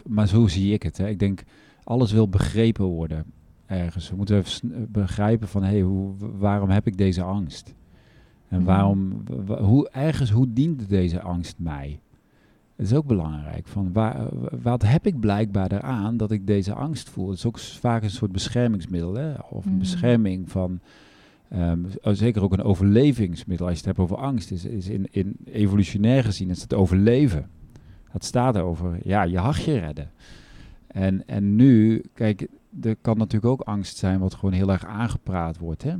maar zo zie ik het. Hè. Ik denk, alles wil begrepen worden ergens. We moeten even sn- begrijpen van, hé, hey, hoe, waarom heb ik deze angst? En Mhm. waarom, hoe, ergens, hoe dient deze angst mij? Het is ook belangrijk. Van waar, eh, wat heb ik blijkbaar eraan dat ik deze angst voel? Het is ook vaak een soort beschermingsmiddel. Hè? Of een Mhm. bescherming van... ehm, oh, zeker ook een overlevingsmiddel. Als je het hebt over angst. Is, is in, in evolutionair gezien is het overleven. Het staat over ja, je hachje redden. En, en nu, kijk, er kan natuurlijk ook angst zijn wat gewoon heel erg aangepraat wordt. Hè?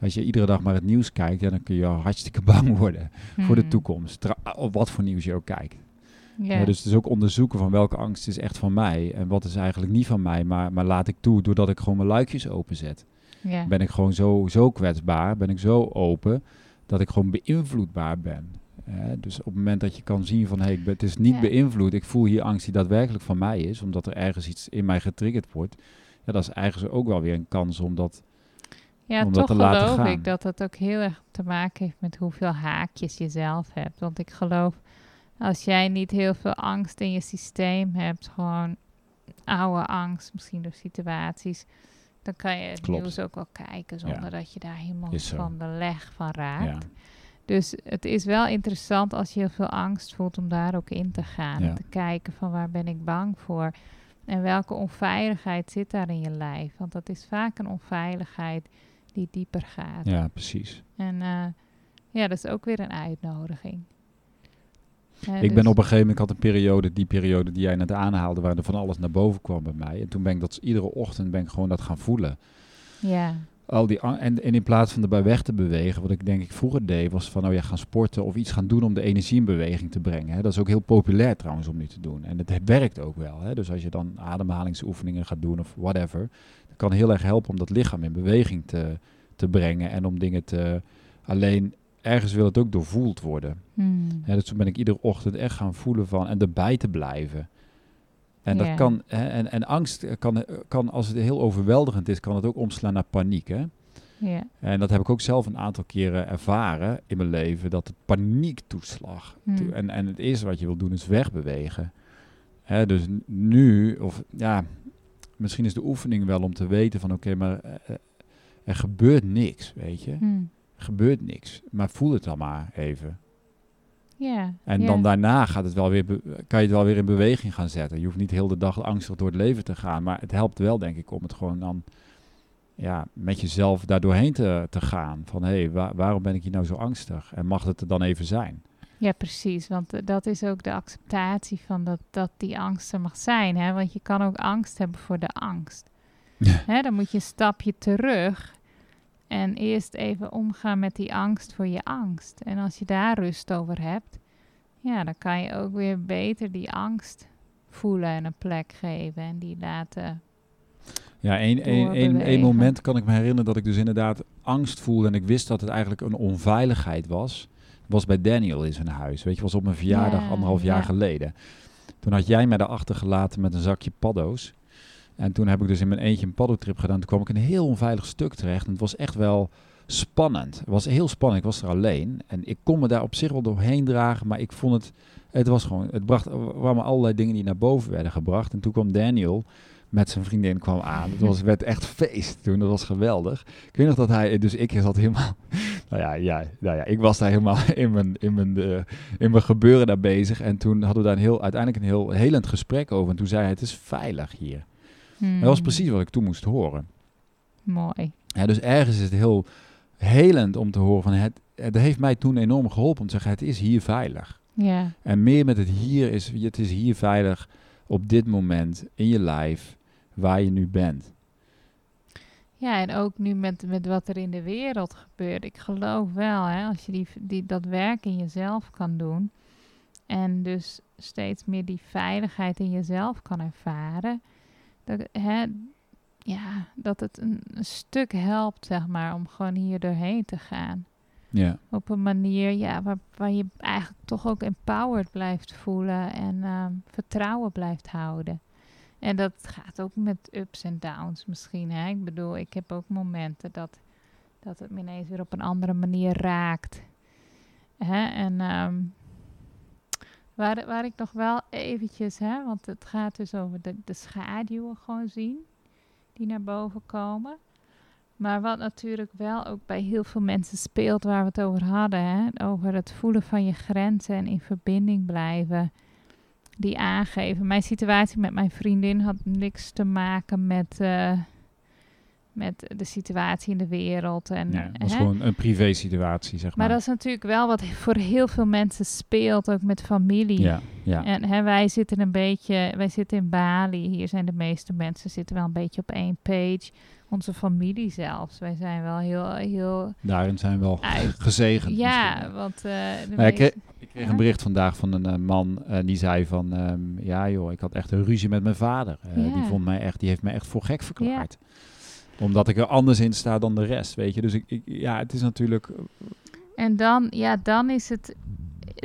Als je iedere dag maar het nieuws kijkt, ja, dan kun je hartstikke bang worden voor de Hmm. toekomst. Tra- Op wat voor nieuws je ook kijkt. Ja. Ja, dus het is ook onderzoeken van welke angst is echt van mij en wat is eigenlijk niet van mij, maar, maar laat ik toe doordat ik gewoon mijn luikjes openzet. Ja. Ben ik gewoon zo, zo kwetsbaar, ben ik zo open dat ik gewoon beïnvloedbaar ben. Dus op het moment dat je kan zien van hé, hey, het is niet Ja. beïnvloed, ik voel hier angst die daadwerkelijk van mij is, omdat er ergens iets in mij getriggerd wordt. Ja, dat is eigenlijk ook wel weer een kans om dat. Ja, om dat toch te laten geloof gaan. ik dat het ook heel erg te maken heeft met hoeveel haakjes je zelf hebt. Want ik geloof, als jij niet heel veel angst in je systeem hebt, gewoon oude angst, misschien door situaties, dan kan je het Klopt. nieuws ook wel kijken zonder dat je daar helemaal van de leg van raakt. Dus het is wel interessant als je heel veel angst voelt om daar ook in te gaan. Ja. Te kijken van waar ben ik bang voor. En welke onveiligheid zit daar in je lijf. Want dat is vaak een onveiligheid die dieper gaat. ja, precies. En eh, ja, dat is ook weer een uitnodiging. Ik ben dus- op een gegeven moment, ik had een periode, die periode die jij net aanhaalde, waar er van alles naar boven kwam bij mij. En toen ben ik dat iedere ochtend ben ik gewoon dat gaan voelen. Ja, Al die, en, en in plaats van erbij weg te bewegen, wat ik denk ik vroeger deed, was van nou ja, gaan sporten of iets gaan doen om de energie in beweging te brengen. Hè. Dat is ook heel populair trouwens om nu te doen. En het, het werkt ook wel. Hè. Dus als je dan ademhalingsoefeningen gaat doen of whatever, dat kan heel erg helpen om dat lichaam in beweging te, te brengen en om dingen te... Alleen ergens wil het ook doorvoeld worden. Hmm. Hè, dus toen ben ik iedere ochtend echt gaan voelen van en erbij te blijven. En Ja. dat kan, hè, en, en angst kan, kan, als het heel overweldigend is, kan het ook omslaan naar paniek. Hè? ja, En dat heb ik ook zelf een aantal keren ervaren in mijn leven, dat het paniek toeslag. Hmm. En, en het eerste wat je wil doen is wegbewegen. Hè, dus nu, of ja, misschien is de oefening wel om te weten van oké, maar eh, eh, er gebeurt niks, weet je. Hmm. Gebeurt niks, maar voel het dan maar even. ja. En ja. dan daarna gaat het wel weer kan je het wel weer in beweging gaan zetten. Je hoeft niet heel de dag angstig door het leven te gaan. Maar het helpt wel, denk ik, om het gewoon dan ja, met jezelf daar doorheen te, te gaan. Van hé, hey, waar- waarom ben ik hier nou zo angstig? En mag het er dan even zijn? Ja, precies. Want eh, dat is ook de acceptatie van dat, dat die angst er mag zijn. Hè? Want je kan ook angst hebben voor de angst. Hè, dan moet je een stapje terug en eerst even omgaan met die angst voor je angst. En als je daar rust over hebt, ja, dan kan je ook weer beter die angst voelen en een plek geven en die laten. Ja, één, moment kan ik me herinneren dat ik dus inderdaad angst voelde en ik wist dat het eigenlijk een onveiligheid was. Was bij Daniel in zijn huis. Weet je, was op mijn verjaardag Ja, anderhalf jaar ja. geleden. Toen had jij mij daar achtergelaten met een zakje paddo's. En toen heb ik dus in mijn eentje een paddotrip gedaan. Toen kwam ik een heel onveilig stuk terecht. En het was echt wel spannend. Het was heel spannend. Ik was er alleen. En ik kon me daar op zich wel doorheen dragen. Maar ik vond het... Het was gewoon... Het bracht... Er kwamen allerlei dingen die naar boven werden gebracht. En toen kwam Daniel met zijn vriendin kwam aan. Het was, werd echt feest toen. Dat was geweldig. Ik weet nog dat hij... Dus ik zat helemaal... Nou ja, ja, nou ja, ik was daar helemaal in mijn, in, mijn, eh, in mijn gebeuren daar bezig. En toen hadden we daar een heel, uiteindelijk een heel helend gesprek over. En toen zei hij, het is veilig hier. Hmm, Dat was precies wat ik toen moest horen. mooi. Ja, dus ergens is het heel helend om te horen van het. Het heeft mij toen enorm geholpen om te zeggen: het is hier veilig. Ja, En meer met het hier is: het is hier veilig op dit moment in je lijf waar je nu bent. ja en ook nu met, met wat er in de wereld gebeurt. Ik geloof wel, hè, als je die, die, dat werk in jezelf kan doen. En dus steeds meer die veiligheid in jezelf kan ervaren. Dat, hè, ja, dat het een, een stuk helpt, zeg maar, om gewoon hier doorheen te gaan. Ja, Op een manier ja, waar, waar je eigenlijk toch ook empowered blijft voelen en ehm, vertrouwen blijft houden. En dat gaat ook met ups en downs misschien. Hè? Ik bedoel, ik heb ook momenten dat, dat het me ineens weer op een andere manier raakt. Hè? En ehm, waar, waar ik nog wel eventjes, hè, want het gaat dus over de, de schaduwen gewoon zien die naar boven komen. Maar wat natuurlijk wel ook bij heel veel mensen speelt waar we het over hadden, hè? over het voelen van je grenzen en in verbinding blijven, die aangeven. Mijn situatie met mijn vriendin had niks te maken met, eh, met de situatie in de wereld. En, ja het was hè? gewoon een privé situatie, zeg maar. Maar dat is natuurlijk wel wat voor heel veel mensen speelt, ook met familie. ja, ja. En hè, wij zitten een beetje, wij zitten in Bali. Hier zijn de meeste mensen zitten wel een beetje op één page. Onze familie zelfs. Wij zijn wel heel, heel daarin zijn we wel uit. gezegend. Ja, misschien. want eh de ik, kreeg een bericht vandaag van een eh, man en die zei van, ehm, ja joh, ik had echt een ruzie met mijn vader. Eh, Die Ja. vond mij echt, die heeft mij echt voor gek verklaard. Omdat ik er anders in sta dan de rest, weet je. Dus ik, ja, het is natuurlijk, En dan, ja, dan is het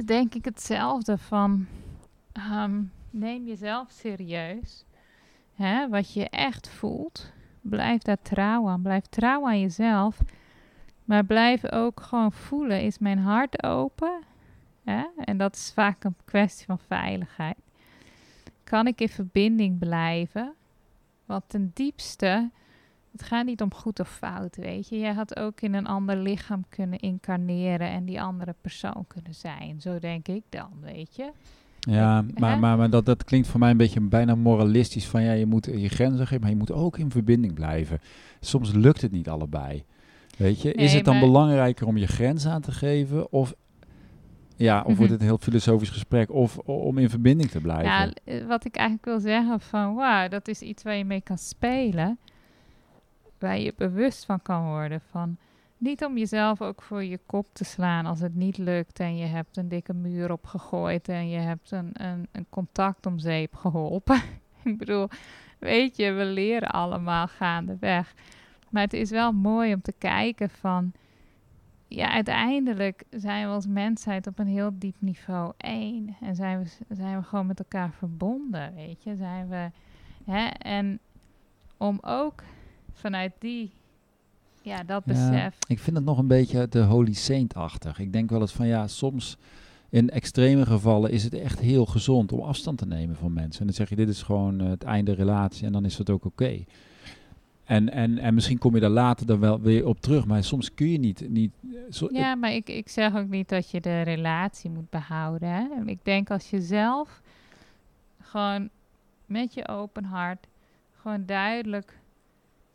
denk ik hetzelfde van ehm, neem jezelf serieus. Hè, wat je echt voelt. Blijf daar trouw aan. Blijf trouw aan jezelf. Maar blijf ook gewoon voelen. Is mijn hart open? Hè? En dat is vaak een kwestie van veiligheid. Kan ik in verbinding blijven? Want ten diepste, het gaat niet om goed of fout, weet je. Jij had ook in een ander lichaam kunnen incarneren en die andere persoon kunnen zijn. Zo denk ik dan, weet je. ja, maar, maar, maar dat, dat klinkt voor mij een beetje bijna moralistisch van, ja, je moet je grenzen geven, maar je moet ook in verbinding blijven. Soms lukt het niet allebei. Weet je, is het dan belangrijker om je grens aan te geven of, ja, of Mhm. wordt het een heel filosofisch gesprek of om in verbinding te blijven? Ja, wat ik eigenlijk wil zeggen van, wauw, dat is iets waar je mee kan spelen. Waar je bewust van kan worden. Van, niet om jezelf ook voor je kop te slaan als het niet lukt en je hebt een dikke muur opgegooid en je hebt een, een, een contact om zeep geholpen. ik bedoel, weet je, we leren allemaal gaandeweg. Maar het is wel mooi om te kijken van, ja, uiteindelijk zijn we als mensheid op een heel diep niveau één. En zijn we, zijn we gewoon met elkaar verbonden, weet je. Zijn we, hè, en om ook vanuit die, ja, dat Ja, besef. ik vind het nog een beetje de Holy Saint-achtig. Ik denk wel eens van ja, soms in extreme gevallen is het echt heel gezond om afstand te nemen van mensen. En dan zeg je, dit is gewoon eh, het einde relatie en dan is het ook oké. En, en, en misschien kom je daar later dan wel weer op terug, maar soms kun je niet... niet eh, zo- Ja, maar ik, ik zeg ook niet dat je de relatie moet behouden. Hè? Ik denk als je zelf gewoon met je open hart gewoon duidelijk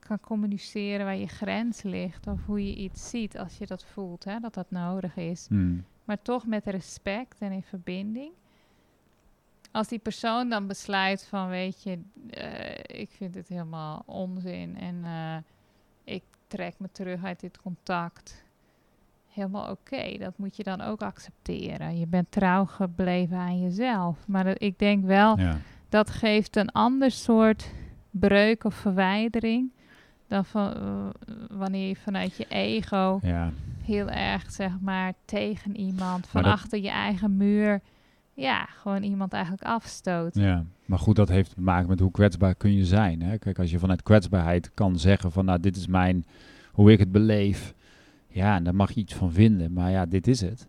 kan communiceren waar je grens ligt of hoe je iets ziet als je dat voelt, hè, dat dat nodig is. Hmm. maar toch met respect en in verbinding. Als die persoon dan besluit van, weet je, eh, ik vind het helemaal onzin en eh, ik trek me terug uit dit contact. helemaal oké. Dat moet je dan ook accepteren. Je bent trouw gebleven aan jezelf. Maar dat, ik denk wel, Ja. dat geeft een ander soort breuk of verwijdering dan van, eh, wanneer je vanuit je ego ja. heel erg, zeg maar, tegen iemand van dat- achter je eigen muur, ja, gewoon iemand eigenlijk afstoot. Ja, maar goed, dat heeft te maken met hoe kwetsbaar kun je zijn. Hè? Kijk, als je vanuit kwetsbaarheid kan zeggen van, nou, dit is mijn, hoe ik het beleef. Ja, en daar mag je iets van vinden, maar ja, dit is het.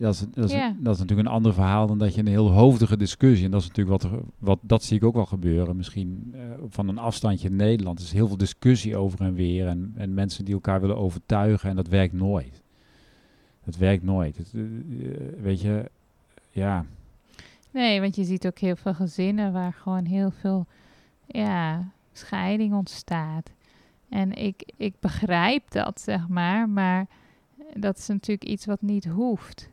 Dat is, dat, is, dat is natuurlijk een ander verhaal dan dat je een heel hoofdige discussie, en dat is natuurlijk wat, er, wat dat zie ik ook wel gebeuren, misschien eh, van een afstandje in Nederland. Er is heel veel discussie over en weer en, en mensen die elkaar willen overtuigen en dat werkt nooit. Dat werkt nooit. Het, eh, eh, weet je, ja, Nee, want je ziet ook heel veel gezinnen waar gewoon heel veel ja, scheiding ontstaat. En ik, ik begrijp dat, zeg maar, maar dat is natuurlijk iets wat niet hoeft.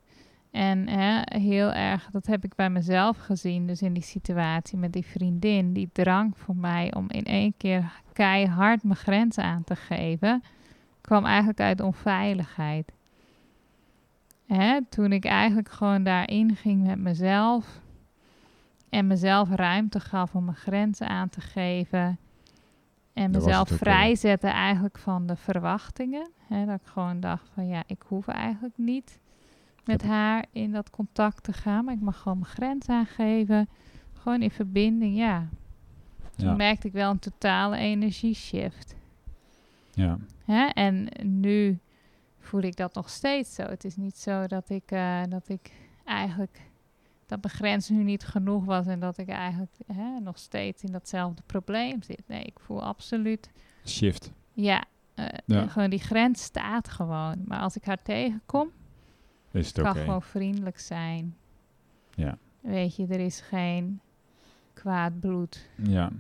En hè, heel erg, dat heb ik bij mezelf gezien, dus in die situatie met die vriendin, die drang voor mij om in één keer keihard mijn grenzen aan te geven, kwam eigenlijk uit onveiligheid. Hè, toen ik eigenlijk gewoon daarin ging met mezelf en mezelf ruimte gaf om mijn grenzen aan te geven. En mezelf vrijzetten eigenlijk van de verwachtingen. Hè, dat ik gewoon dacht van ja, ik hoef eigenlijk niet met haar in dat contact te gaan. Maar ik mag gewoon mijn grens aangeven. Gewoon in verbinding, ja. Toen ja, merkte ik wel een totale energieshift. ja. Hè? En nu voel ik dat nog steeds zo. Het is niet zo dat ik, eh, dat ik eigenlijk dat mijn grens nu niet genoeg was en dat ik eigenlijk hè, nog steeds in datzelfde probleem zit. Nee, ik voel absoluut, shift. ja, eh, Ja. gewoon die grens staat gewoon. Maar als ik haar tegenkom, Is het kan gewoon vriendelijk zijn. Ja. Weet je, er is geen kwaad bloed. Ja,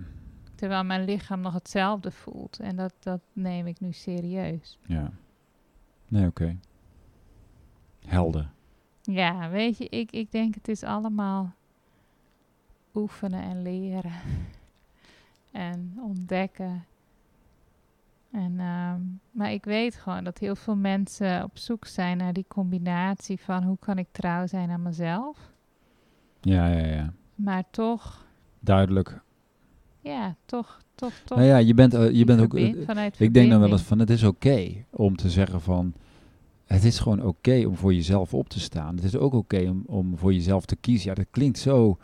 Terwijl mijn lichaam nog hetzelfde voelt. En dat, dat neem ik nu serieus. ja. Nee, oké. Helder. Ja, weet je, ik, ik denk het is allemaal oefenen en leren. en ontdekken. En, ehm, maar ik weet gewoon dat heel veel mensen op zoek zijn naar die combinatie van hoe kan ik trouw zijn aan mezelf. Ja, ja, ja. Maar toch, Duidelijk. ja, toch, toch, toch. Nou ja, je bent, eh, je bent ook... eh, ik denk dan wel eens van, het is oké om te zeggen van... Het is gewoon oké om voor jezelf op te staan. Het is ook oké om, om voor jezelf te kiezen. Ja, dat klinkt zo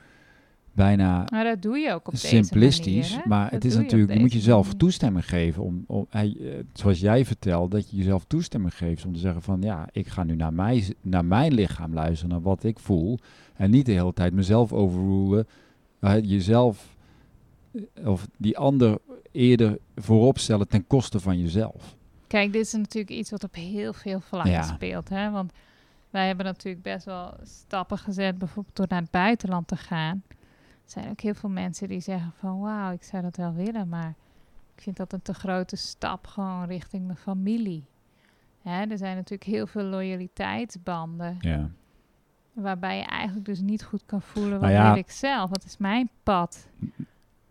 bijna Maar dat doe je ook op simplistisch. manier. maar Dat het is je natuurlijk, je moet jezelf manier. toestemming geven. Om, om, hij, eh, zoals jij vertelt, dat je jezelf toestemming geeft om te zeggen van ja, ik ga nu naar, mij, naar mijn lichaam luisteren, naar wat ik voel. En niet de hele tijd mezelf overrulen. maar jezelf eh, of die ander eerder voorop stellen ten koste van jezelf. Kijk, dit is natuurlijk iets wat op heel veel vlakken Ja. speelt. Hè? Want wij hebben natuurlijk best wel stappen gezet, bijvoorbeeld door naar het buitenland te gaan. Er zijn ook heel veel mensen die zeggen van wauw, ik zou dat wel willen, maar ik vind dat een te grote stap gewoon richting mijn familie. Hè, er zijn natuurlijk heel veel loyaliteitsbanden, Ja. waarbij je eigenlijk dus niet goed kan voelen wat Nou ja. wil ik zelf, wat is mijn pad.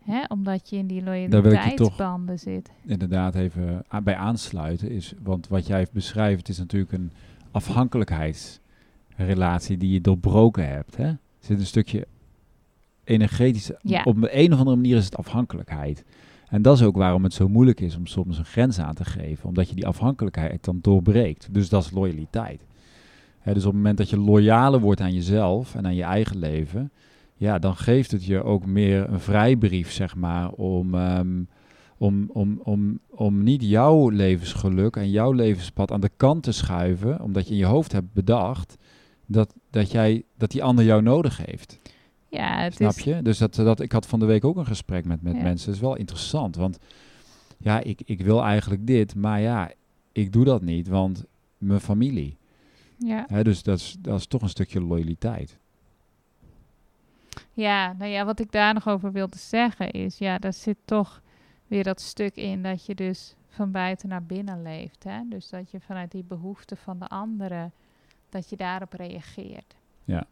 Hè, omdat je in die loyaliteitsbanden zit. inderdaad even a- bij aansluiten is, want wat jij beschrijft is natuurlijk een afhankelijkheidsrelatie die je doorbroken hebt. Hè? Er zit een stukje energetisch, Ja. op een, een of andere manier is het afhankelijkheid. En dat is ook waarom het zo moeilijk is om soms een grens aan te geven, omdat je die afhankelijkheid dan doorbreekt. Dus dat is loyaliteit. Hè, dus op het moment dat je loyaler wordt aan jezelf en aan je eigen leven, ja, dan geeft het je ook meer een vrijbrief, zeg maar, om, ehm, om, om, om, om niet jouw levensgeluk en jouw levenspad aan de kant te schuiven, omdat je in je hoofd hebt bedacht dat, dat, jij, dat die ander jou nodig heeft. Ja, het Snap is, je? Dus dat, dat, ik had van de week ook een gesprek met, met Ja. mensen. Dat is wel interessant, want ja, ik, ik wil eigenlijk dit, maar ja, ik doe dat niet, want mijn familie. ja. Hè, dus dat is, dat is toch een stukje loyaliteit. Ja, nou ja, wat ik daar nog over wilde zeggen is, ja, daar zit toch weer dat stuk in dat je dus van buiten naar binnen leeft. Hè? Dus dat je vanuit die behoeften van de anderen, dat je daarop reageert. Ja.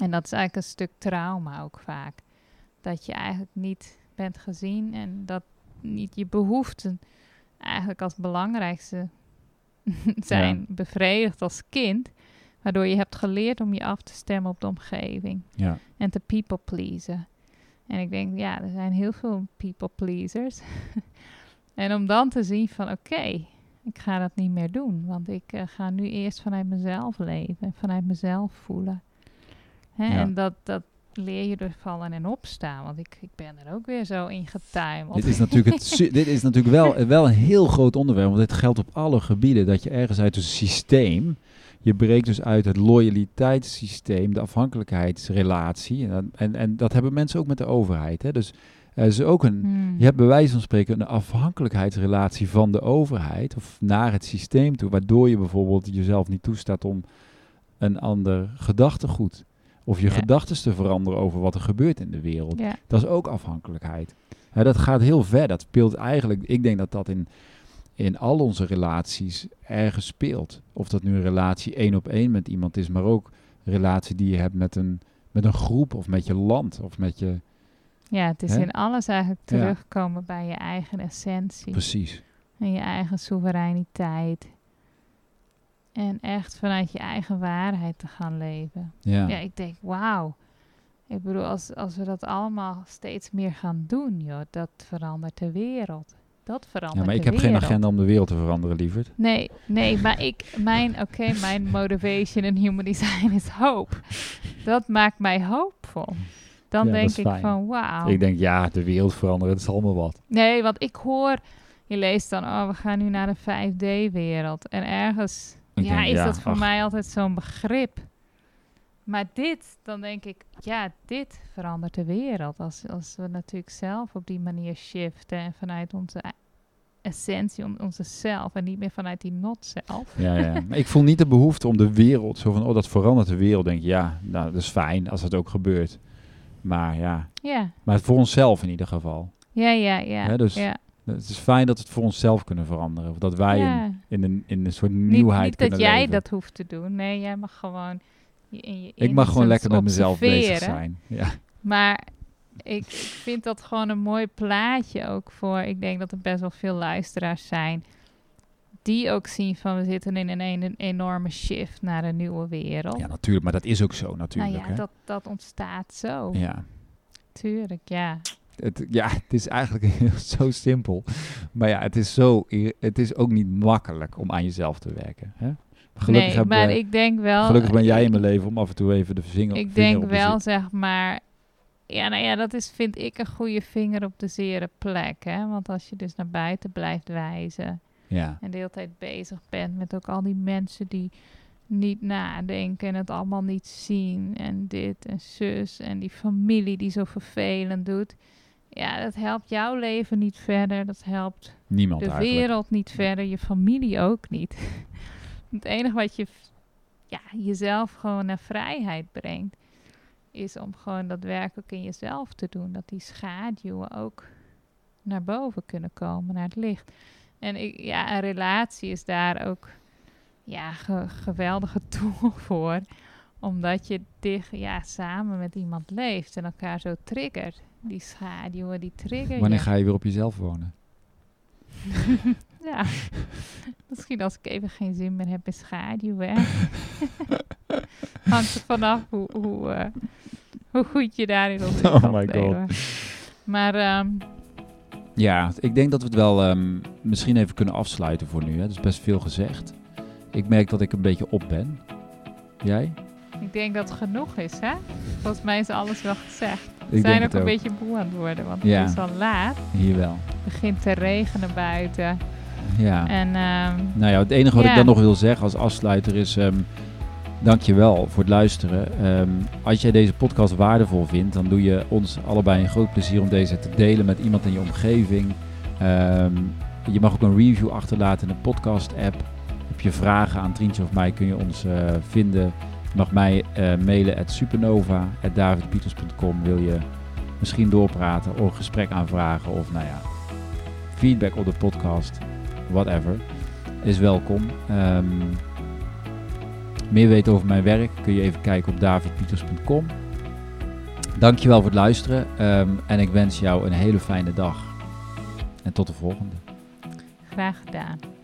En dat is eigenlijk een stuk trauma ook vaak. Dat je eigenlijk niet bent gezien en dat niet je behoeften eigenlijk als belangrijkste zijn bevredigd als kind. Waardoor je hebt geleerd om je af te stemmen op de omgeving. Ja. En te people pleasen. En ik denk, ja, er zijn heel veel people pleasers. en om dan te zien van, oké, ik ga dat niet meer doen. Want ik eh, ga nu eerst vanuit mezelf leven. Vanuit mezelf voelen. Hè? Ja. En dat, dat leer je door vallen en opstaan. Want ik, ik ben er ook weer zo in getuimeld. Dit is natuurlijk, het, dit is natuurlijk wel, wel een heel groot onderwerp, want dit geldt op alle gebieden. Dat je ergens uit een systeem, je breekt dus uit het loyaliteitssysteem, de afhankelijkheidsrelatie. En, dat- en, en dat hebben mensen ook met de overheid. Hè? Dus er is ook een, Hmm. je hebt bij wijze van spreken een afhankelijkheidsrelatie van de overheid of naar het systeem toe, waardoor je bijvoorbeeld jezelf niet toestaat om een ander gedachtegoed of je Ja. gedachten te veranderen over wat er gebeurt in de wereld. Ja, Dat is ook afhankelijkheid. Hè, dat gaat heel ver. Dat speelt eigenlijk, ik denk dat dat in, in al onze relaties ergens speelt. Of dat nu een relatie één op één met iemand is, maar ook een relatie die je hebt met een, met een groep of met je land of met je. ja, het is Hè? in alles eigenlijk Ja. terugkomen bij je eigen essentie. Precies. En je eigen soevereiniteit. En echt vanuit je eigen waarheid te gaan leven. Ja. Ja, ik denk, wauw. Ik bedoel, als, als we dat allemaal steeds meer gaan doen, joh, dat verandert de wereld. Dat verandert ja, maar ik heb geen agenda om de wereld te veranderen, lieverd. Nee, nee, maar ik, mijn, oké, mijn motivation in human design is hoop. Dat maakt mij hoopvol. Dan Ja, denk ik fijn. van, wauw. Ik denk, ja, de wereld veranderen, dat is allemaal wat. Nee, want ik hoor, je leest dan, oh, we gaan nu naar de 5D-wereld. En ergens, Ik ja, denk, is ja, dat voor ach. mij altijd zo'n begrip. Maar dit, dan denk ik, ja, dit verandert de wereld. Als, als we natuurlijk zelf op die manier shiften en vanuit onze e- essentie, on- onze zelf en niet meer vanuit die not zelf. Ja, ja. Maar ik voel niet de behoefte om de wereld, zo van, oh, dat verandert de wereld. Denk ik, ja, nou, dat is fijn als dat ook gebeurt. Maar ja, Ja, maar voor onszelf in ieder geval. ja, ja, ja. Hè, dus ja. Het is fijn dat we het voor onszelf kunnen veranderen. Of dat wij Ja. in, in, een, in een soort Niet, nieuwheid niet dat kunnen jij leven. dat hoeft te doen. Nee, jij mag gewoon je in je ik mag gewoon lekker met mezelf bezig zijn. Ja. Maar ik, vind dat gewoon een mooi plaatje ook voor. Ik denk dat er best wel veel luisteraars zijn. Die ook zien van we zitten in een, een enorme shift naar een nieuwe wereld. ja, natuurlijk. Maar dat is ook zo nou natuurlijk. ja, hè. dat, dat ontstaat zo. ja. Tuurlijk, ja. Het, ja, het is eigenlijk heel, zo simpel. Maar ja, het is, zo, het is ook niet makkelijk om aan jezelf te werken. Hè? Gelukkig, nee, heb, maar eh, ik denk wel... gelukkig ben jij in mijn leven om af en toe even de vinger, Ik vinger denk op de wel, zeg maar... Ja, nou ja, dat is, vind ik, een goede vinger op de zere plek. Hè? Want als je dus naar buiten blijft wijzen... Ja, en de hele tijd bezig bent met ook al die mensen die niet nadenken en het allemaal niet zien en dit en zus en die familie die zo vervelend doet. Ja, dat helpt jouw leven niet verder. Dat helpt niemand de eigenlijk. wereld niet verder, je familie ook niet. het enige wat je ja, jezelf gewoon naar vrijheid brengt, is om gewoon daadwerkelijk in jezelf te doen. Dat die schaduwen ook naar boven kunnen komen, naar het licht. En ik, ja, een relatie is daar ook ja, ge- geweldige tool voor. Omdat je dicht, ja, samen met iemand leeft en elkaar zo triggert. Die schaduwen, die triggeren Wanneer je. ga je weer op jezelf wonen? Ja, misschien als ik even geen zin meer heb in schaduw, hè. Hangt er vanaf hoe, hoe, eh, hoe goed je daarin ontwikkelt. Oh my God. Maar ehm, Ja, ik denk dat we het wel ehm, misschien even kunnen afsluiten voor nu. Hè. Is best veel gezegd. Ik merk dat ik een beetje op ben. Jij? Ik denk dat het genoeg is, hè. Volgens mij is alles wel gezegd. We zijn ook een beetje moe aan het worden, want Ja. het is al laat. Hier wel. Het begint te regenen buiten. Ja. En ehm, Nou ja, het enige wat Ja. ik dan nog wil zeggen als afsluiter is... ehm dankjewel voor het luisteren. Ehm, als jij deze podcast waardevol vindt, dan doe je ons allebei een groot plezier om deze te delen met iemand in je omgeving. Je mag ook een review achterlaten in de podcast-app. Heb je vragen aan Trientje of mij, kun je ons eh, vinden. Mag mij eh, mailen at supernova.davidpieters.com. Wil je misschien doorpraten of een gesprek aanvragen of nou ja, feedback op de podcast, whatever, is welkom. Ehm, meer weten over mijn werk kun je even kijken op davidpieters.com. Dankjewel voor het luisteren ehm, en ik wens jou een hele fijne dag. En tot de volgende. graag gedaan.